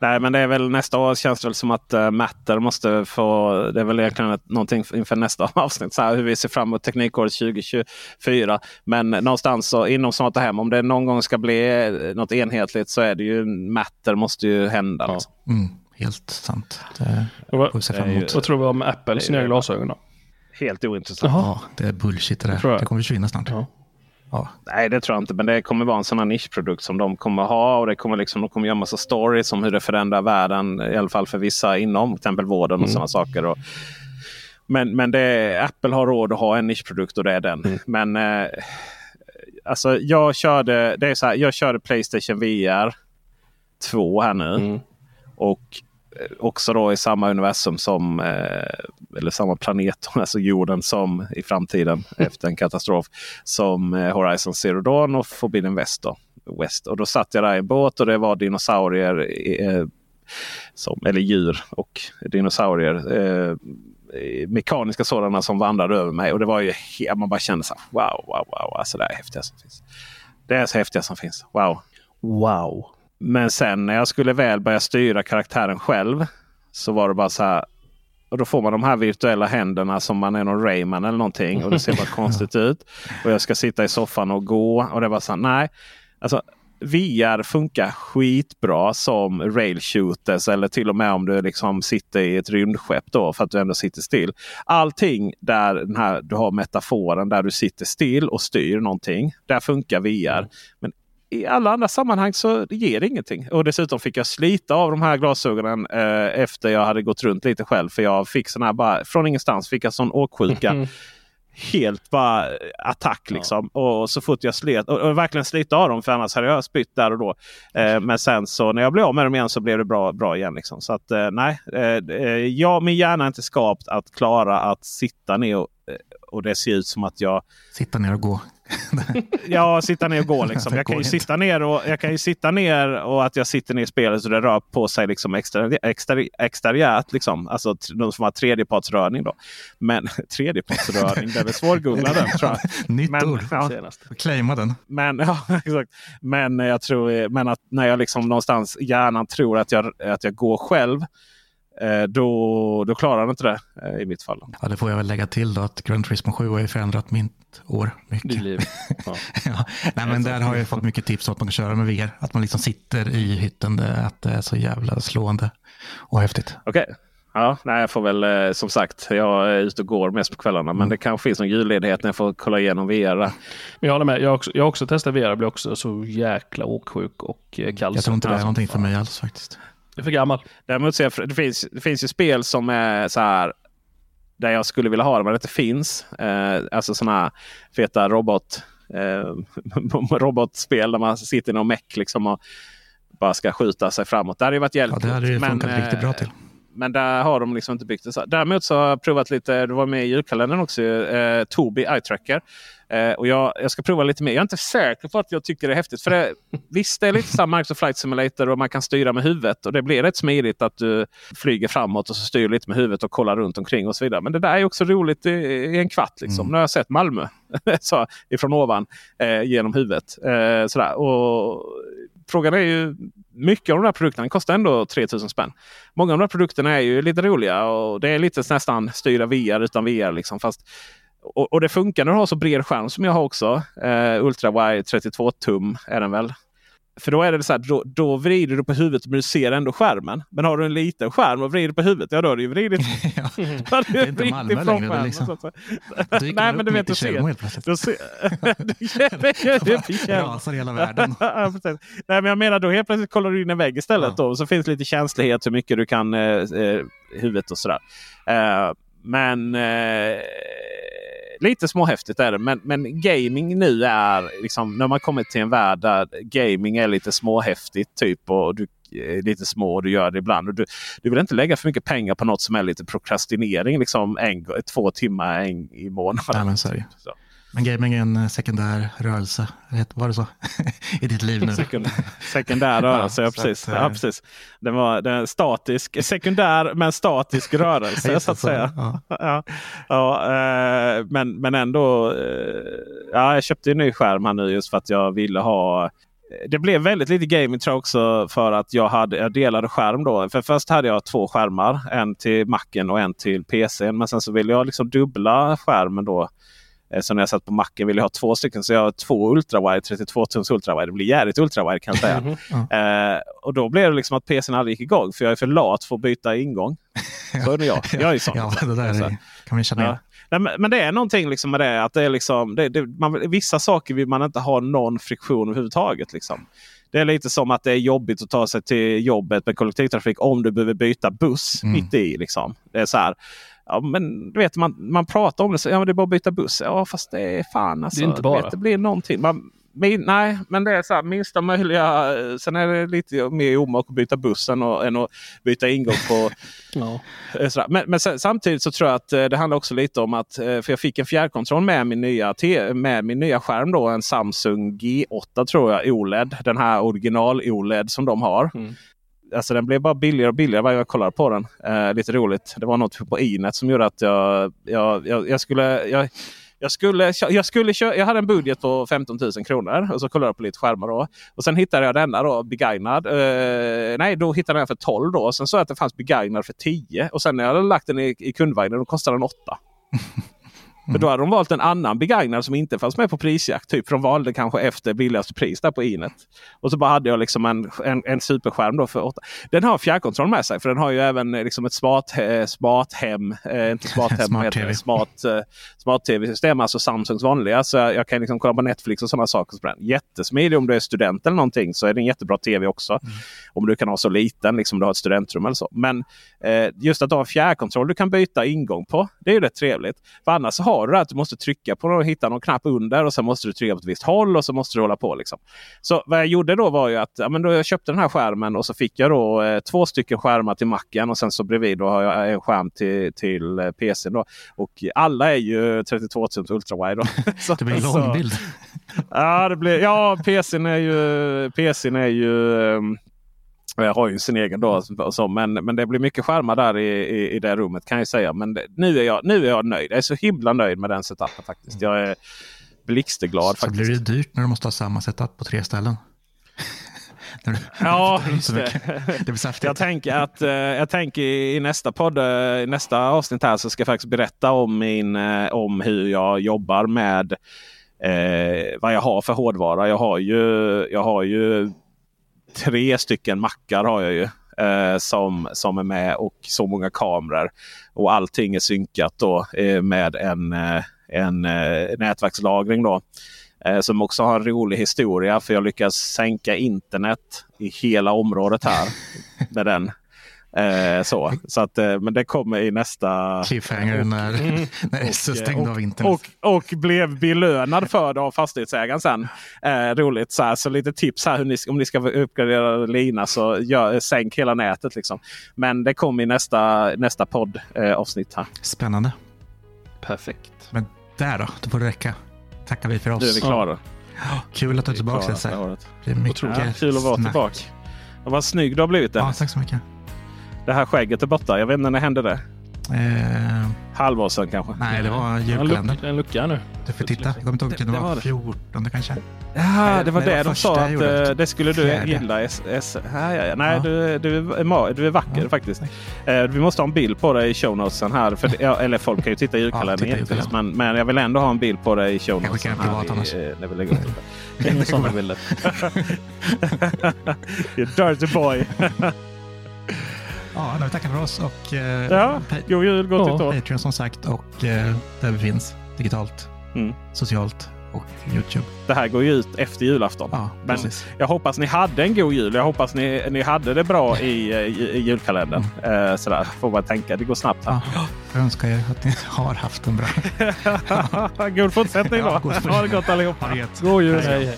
Nej, men det är väl nästa år känns det väl som att uh, Matter måste få. Det är väl egentligen någonting inför nästa avsnitt. Så här, hur vi ser fram emot teknikåret 2024. Men någonstans så inom Smarta Hem. Om det någon gång ska bli eh, något enhetligt så är det ju Matter måste ju hända. Ja. Liksom. Mm, helt sant. Det Och får vi se fram emot. Vad tror vi om Apples nya glasögon då? Helt ointressant. Ja, det är bullshit det där. Det kommer försvinna snart. Ja. Ja. Nej, det tror jag inte. Men det kommer vara en sån här nischprodukt som de kommer ha. Och det kommer liksom, de kommer göra massa stories om hur det förändrar världen. I alla fall för vissa inom till exempel vården och sådana saker. Och, men men det, Apple har råd att ha en nischprodukt och det är den. Men eh, alltså jag körde, det är så här, jag körde Playstation VR 2 här nu. Mm. Och också då i samma universum som, eh, eller samma planet, alltså jorden som i framtiden efter en katastrof. Som eh, Horizon Zero Dawn och Forbidden West. Då. West. Och då satt jag där i en båt och det var dinosaurier. Eh, som, eller djur och dinosaurier. Mekaniska sådana som vandrade över mig. Och det var ju man bara kände så här, wow, wow, wow. Alltså det är häftiga som finns. Det är så häftiga som finns. Wow. Wow. Men sen när jag skulle väl börja styra karaktären själv. Så var det bara så här. Och då får man de här virtuella händerna som man är någon Rayman eller någonting. Och det ser bara konstigt ut. Och jag ska sitta i soffan och gå. Och det var så här, nej. Alltså, VR funkar skitbra som rail shooters eller till och med om du liksom sitter i ett rymdskepp då för att du ändå sitter still. Allting där den här, du har metaforen där du sitter still och styr någonting. Där funkar VR. Men i alla andra sammanhang så ger det ingenting. Och dessutom fick jag slita av de här glasögonen eh, efter jag hade gått runt lite själv. För jag fick sån här bara från ingenstans fick jag sån åksjuka. helt bara attack liksom. Ja. Och så fort jag slet och, och verkligen slita av dem för annars hade jag spytt där och då. Eh, men sen så när jag blev av med dem igen så blev det bra, bra igen. Liksom. Så att eh, nej, eh, jag, min hjärna är inte skapt att klara att sitta ner och, eh, och det ser ut som att jag... Sitta ner och gå. ja, sitta ner och gå. Liksom. Jag, kan ju sitta ner och, jag kan ju sitta ner och att jag sitter ner i spelet så det rör på sig liksom exter, exter, exteriört. Liksom. Alltså någon som har tredjepartsrörning. Då. Men tredjepartsrörning, den är svårgooglad den tror jag. Nytt men, ord. Ja, Claima den. Men, ja, exakt. men jag tror men att när jag liksom någonstans hjärnan tror att jag, att jag går själv då, då klarar han inte det eh, i mitt fall. Ja, det får jag väl lägga till då att Grand Turismo 7 har ju förändrat mitt år mycket. liv. Ja. ja. Nej, men där har jag fått mycket tips om att man kan köra med VR. Att man liksom sitter i hytten, att det är så jävla slående och häftigt. Okej. Okay. Ja, nej, jag får väl eh, som sagt, jag är ute och går mest på kvällarna. Men mm. det kanske finns någon julledighet när jag får kolla igenom VR. Men jag håller med. Jag har också, jag har också testat VR och blir också så jäkla åksjuk och kall. Jag tror inte det är någonting för mig alls faktiskt. Det är för gammal. Däremot så jag, det, finns, det finns ju spel som är så här. Där jag skulle vilja ha det men det inte finns. Eh, alltså sådana här feta robot, eh, robotspel där man sitter i någon meck liksom och bara ska skjuta sig framåt. Det hade ju varit hjälpligt. Ja, det hade ju funkat men, riktigt bra till. Men där har de liksom inte byggt det så. Däremot så har jag provat lite, det var med i julkalendern också, eh, Tobii Eye Tracker. Eh, och jag, jag ska prova lite mer. Jag är inte säker på att jag tycker det är häftigt. För det, visst, det är lite samma Microsoft Flight Simulator och man kan styra med huvudet. Och det blir rätt smidigt att du flyger framåt och så styr lite med huvudet och kollar runt omkring och så vidare. Men det där är också roligt i, i en kvart. Liksom. Mm. Nu har jag sett Malmö så, ifrån ovan eh, genom huvudet. Eh, sådär. Och frågan är ju mycket av de här produkterna kostar ändå 3000 spänn. Många av de här produkterna är ju lite roliga och det är lite nästan styra VR utan VR. Liksom. Fast och, och, det funkar när du har så bred skärm som jag har också. Eh, Ultra Wide 32 tum är den väl. För då är det så här, då, då vrider du på huvudet men du ser ändå skärmen. Men har du en liten skärm och vrider på huvudet, ja då har du ju vridit. ja, det är inte Malmö längre. Det liksom. Nej men du vet, du ser. Du ser rasar hela världen. Nej men jag menar då helt plötsligt kollar du in en vägg istället. Ja. Då, så finns lite känslighet hur mycket du kan eh, eh huvudet och sådär. Eh, men eh, lite småhäftigt är det. Men, men gaming nu är liksom när man kommit till en värld där gaming är lite småhäftigt. Typ och du är lite små och du gör det ibland. Och du, du vill inte lägga för mycket pengar på något som är lite prokrastinering. Liksom en, två timmar en, i månaden. Ja, men så men gaming är en eh, sekundär rörelse. Var det så? I ditt liv nu? sekundär rörelse, ja, precis. Att, ja, eh, precis. Den var den statisk, sekundär men statisk rörelse så att säga. Ja. ja, ja eh, men, men ändå. ja, jag köpte en ny skärm här nu just för att jag ville ha det blev väldigt lite gaming tror jag också för att jag, hade, jag delade skärm då. För först hade jag två skärmar. En till Macen och en till PCn. Men sen så ville jag liksom dubbla skärmen då Eh, så när jag satt på macken ville jag ha två stycken. Så jag har två ultrawide, 32 tums ultrawide. Det blir jävligt ultrawide kan jag säga. Mm -hmm. eh, och då blev det liksom att PCn aldrig gick igång. För jag är för lat för att byta ingång. Så är jag. Jag är sån. ja, det där är, kan vi känna ja. Nej, men, men, det är någonting liksom med det. Att det är liksom, det, det, man, vissa saker vill man inte ha någon friktion överhuvudtaget. Liksom. Det är lite som att det är jobbigt att ta sig till jobbet med kollektivtrafik om du behöver byta buss mm. mitt i. Liksom. Det är så här, Ja, men du vet, man, man pratar om det så ja, det är bara att byta buss. Ja, fast det är fan alltså. Det, är inte bara. Vet, det blir någonting. Man, min, nej, men det är så här, minsta möjliga. Sen är det lite mer omak att byta bussen och, än att byta ingång på. Ja. eh, sådär. Men, men sen, samtidigt så tror jag att eh, det handlar också lite om att eh, för jag fick en fjärrkontroll med min nya, med min nya skärm. Då, en Samsung G8 tror jag OLED. Den här original OLED som de har. Mm. Alltså den blev bara billigare och billigare varje gång jag kollade på den. Eh, lite roligt. Det var något på e Inet som gjorde att jag, jag, jag, jag skulle... Jag, jag, skulle, jag, skulle köra, jag hade en budget på 15 000 kronor och så kollade jag på lite skärmar. Då. Och sen hittade jag denna då, begagnad. Eh, nej, då hittade jag den för 12 då. Sen såg jag att det fanns begagnad för 10. Och sen när jag hade lagt den i, i kundvagnen då kostade den 8. För då hade de valt en annan begagnad som inte fanns med på prisjakt. Typ, för de valde kanske efter billigaste pris där på Inet. Och så bara hade jag liksom en, en, en superskärm då för 8. Den har fjärrkontroll med sig. För den har ju även eh, liksom ett smart, eh, smart hem. Eh, inte smart hem, Smart heter det? TV. Smart, eh, smart tv-system. Alltså Samsungs vanliga. Så jag kan liksom kolla på Netflix och sådana saker. den. Jättesmidig om du är student eller någonting. Så är det en jättebra tv också. Om du kan ha så liten, liksom du har ett studentrum eller så. Men eh, just att ha fjärrkontroll du kan byta ingång på. Det är ju rätt trevligt. För annars så har du det att du måste trycka på och hitta någon knapp under och sen måste du trycka på ett visst håll och så måste du hålla på. Liksom. Så vad jag gjorde då var ju att ja, men då jag köpte den här skärmen och så fick jag då eh, två stycken skärmar till Macen och sen så bredvid då har jag en skärm till, till eh, PCn. Då. Och alla är ju 32 tum ultrawide. Så- Det blir en så- lång bild. Ja, det blir, ja PCn är ju... PCn är ju ehm, jag har ju sin egen då. och Så, men, men det blir mycket skärmar där i, i, i det rummet kan jag säga. Men det, nu, är jag, nu är jag nöjd. Jag är så himla nöjd med den setupen faktiskt. Jag är blixtglad Så faktiskt. blir det dyrt när du måste ha samma setup på tre ställen. Ja, just så det. Det blir. Jag tänker att eh, jag tänker i i nästa podd, eh, i nästa avsnitt här så ska jag faktiskt berätta om, min, eh, om hur jag jobbar med eh, vad jag har för hårdvara. Jag har ju, jag har ju tre stycken mackar har jag ju. Eh, som, som är med och så många kameror. Och allting är synkat då eh, med en, eh, en eh, nätverkslagring. då. Eh, som också har en rolig historia för jag lyckas sänka internet i hela området här med den. Eh, så. Så att, eh, men det kommer i nästa... Cliffhanger när, när SE stängde och, av internet. och, och blev belönad för det av fastighetsägaren sen. Eh, roligt. Så, här, så lite tips här hur ni, om ni ska uppgradera lina så gör, sänk hela nätet. Liksom. Men det kommer i nästa, nästa poddavsnitt eh, avsnitt här. Spännande. Perfekt. Men där då, då får det räcka. Tackar vi för oss. Nu är vi klara. Kul att du är tillbaka. Det är mycket Ja, kul att vara snack. tillbaka. Och vad snygg du har blivit. Ja, tack så mycket. Det här skägget är borta. Jag vet inte när det hände det. Eh, Halvår sedan kanske. nej, det var En, julkalendern. luck, en lucka nu. Du får titta. Jag kommer inte ihåg vilken det, Det- var. det. 14 kanske. Ja, det var Nej, det det var de sa att eh, det skulle du Fjärde. gilla. S, S, ja, ja, ja. Nej, Ja. Du, du, är du är vacker Ja, faktiskt. Eh, vi måste ha en bild på dig i show notesen här. För, det- ja, eller folk kan ju titta i julkalendern julkalendern. Men, men jag vill ändå ha en bild på dig i show Jag skickar en här privat annars. eh, när vi lägger upp det. Inga sådana bilder. you dirty boy. Ja, vi tackar för oss och eh, ja, god jul, gott nytt år. Patreon som sagt och eh, där vi finns digitalt, Mm. socialt och YouTube. Det här går ju ut efter julafton. Ja, Men precis. jag hoppas ni hade en god jul. Jag hoppas ni, ni hade det bra i, i, i julkalendern. Eh, sådär, får man tänka. Det går snabbt här. Ja, jag önskar er att ni har haft en bra... god fortsättning då. Ja, god fortsättning. Ha det gott allihopa. Ha det gött. God jul. Hej, hej.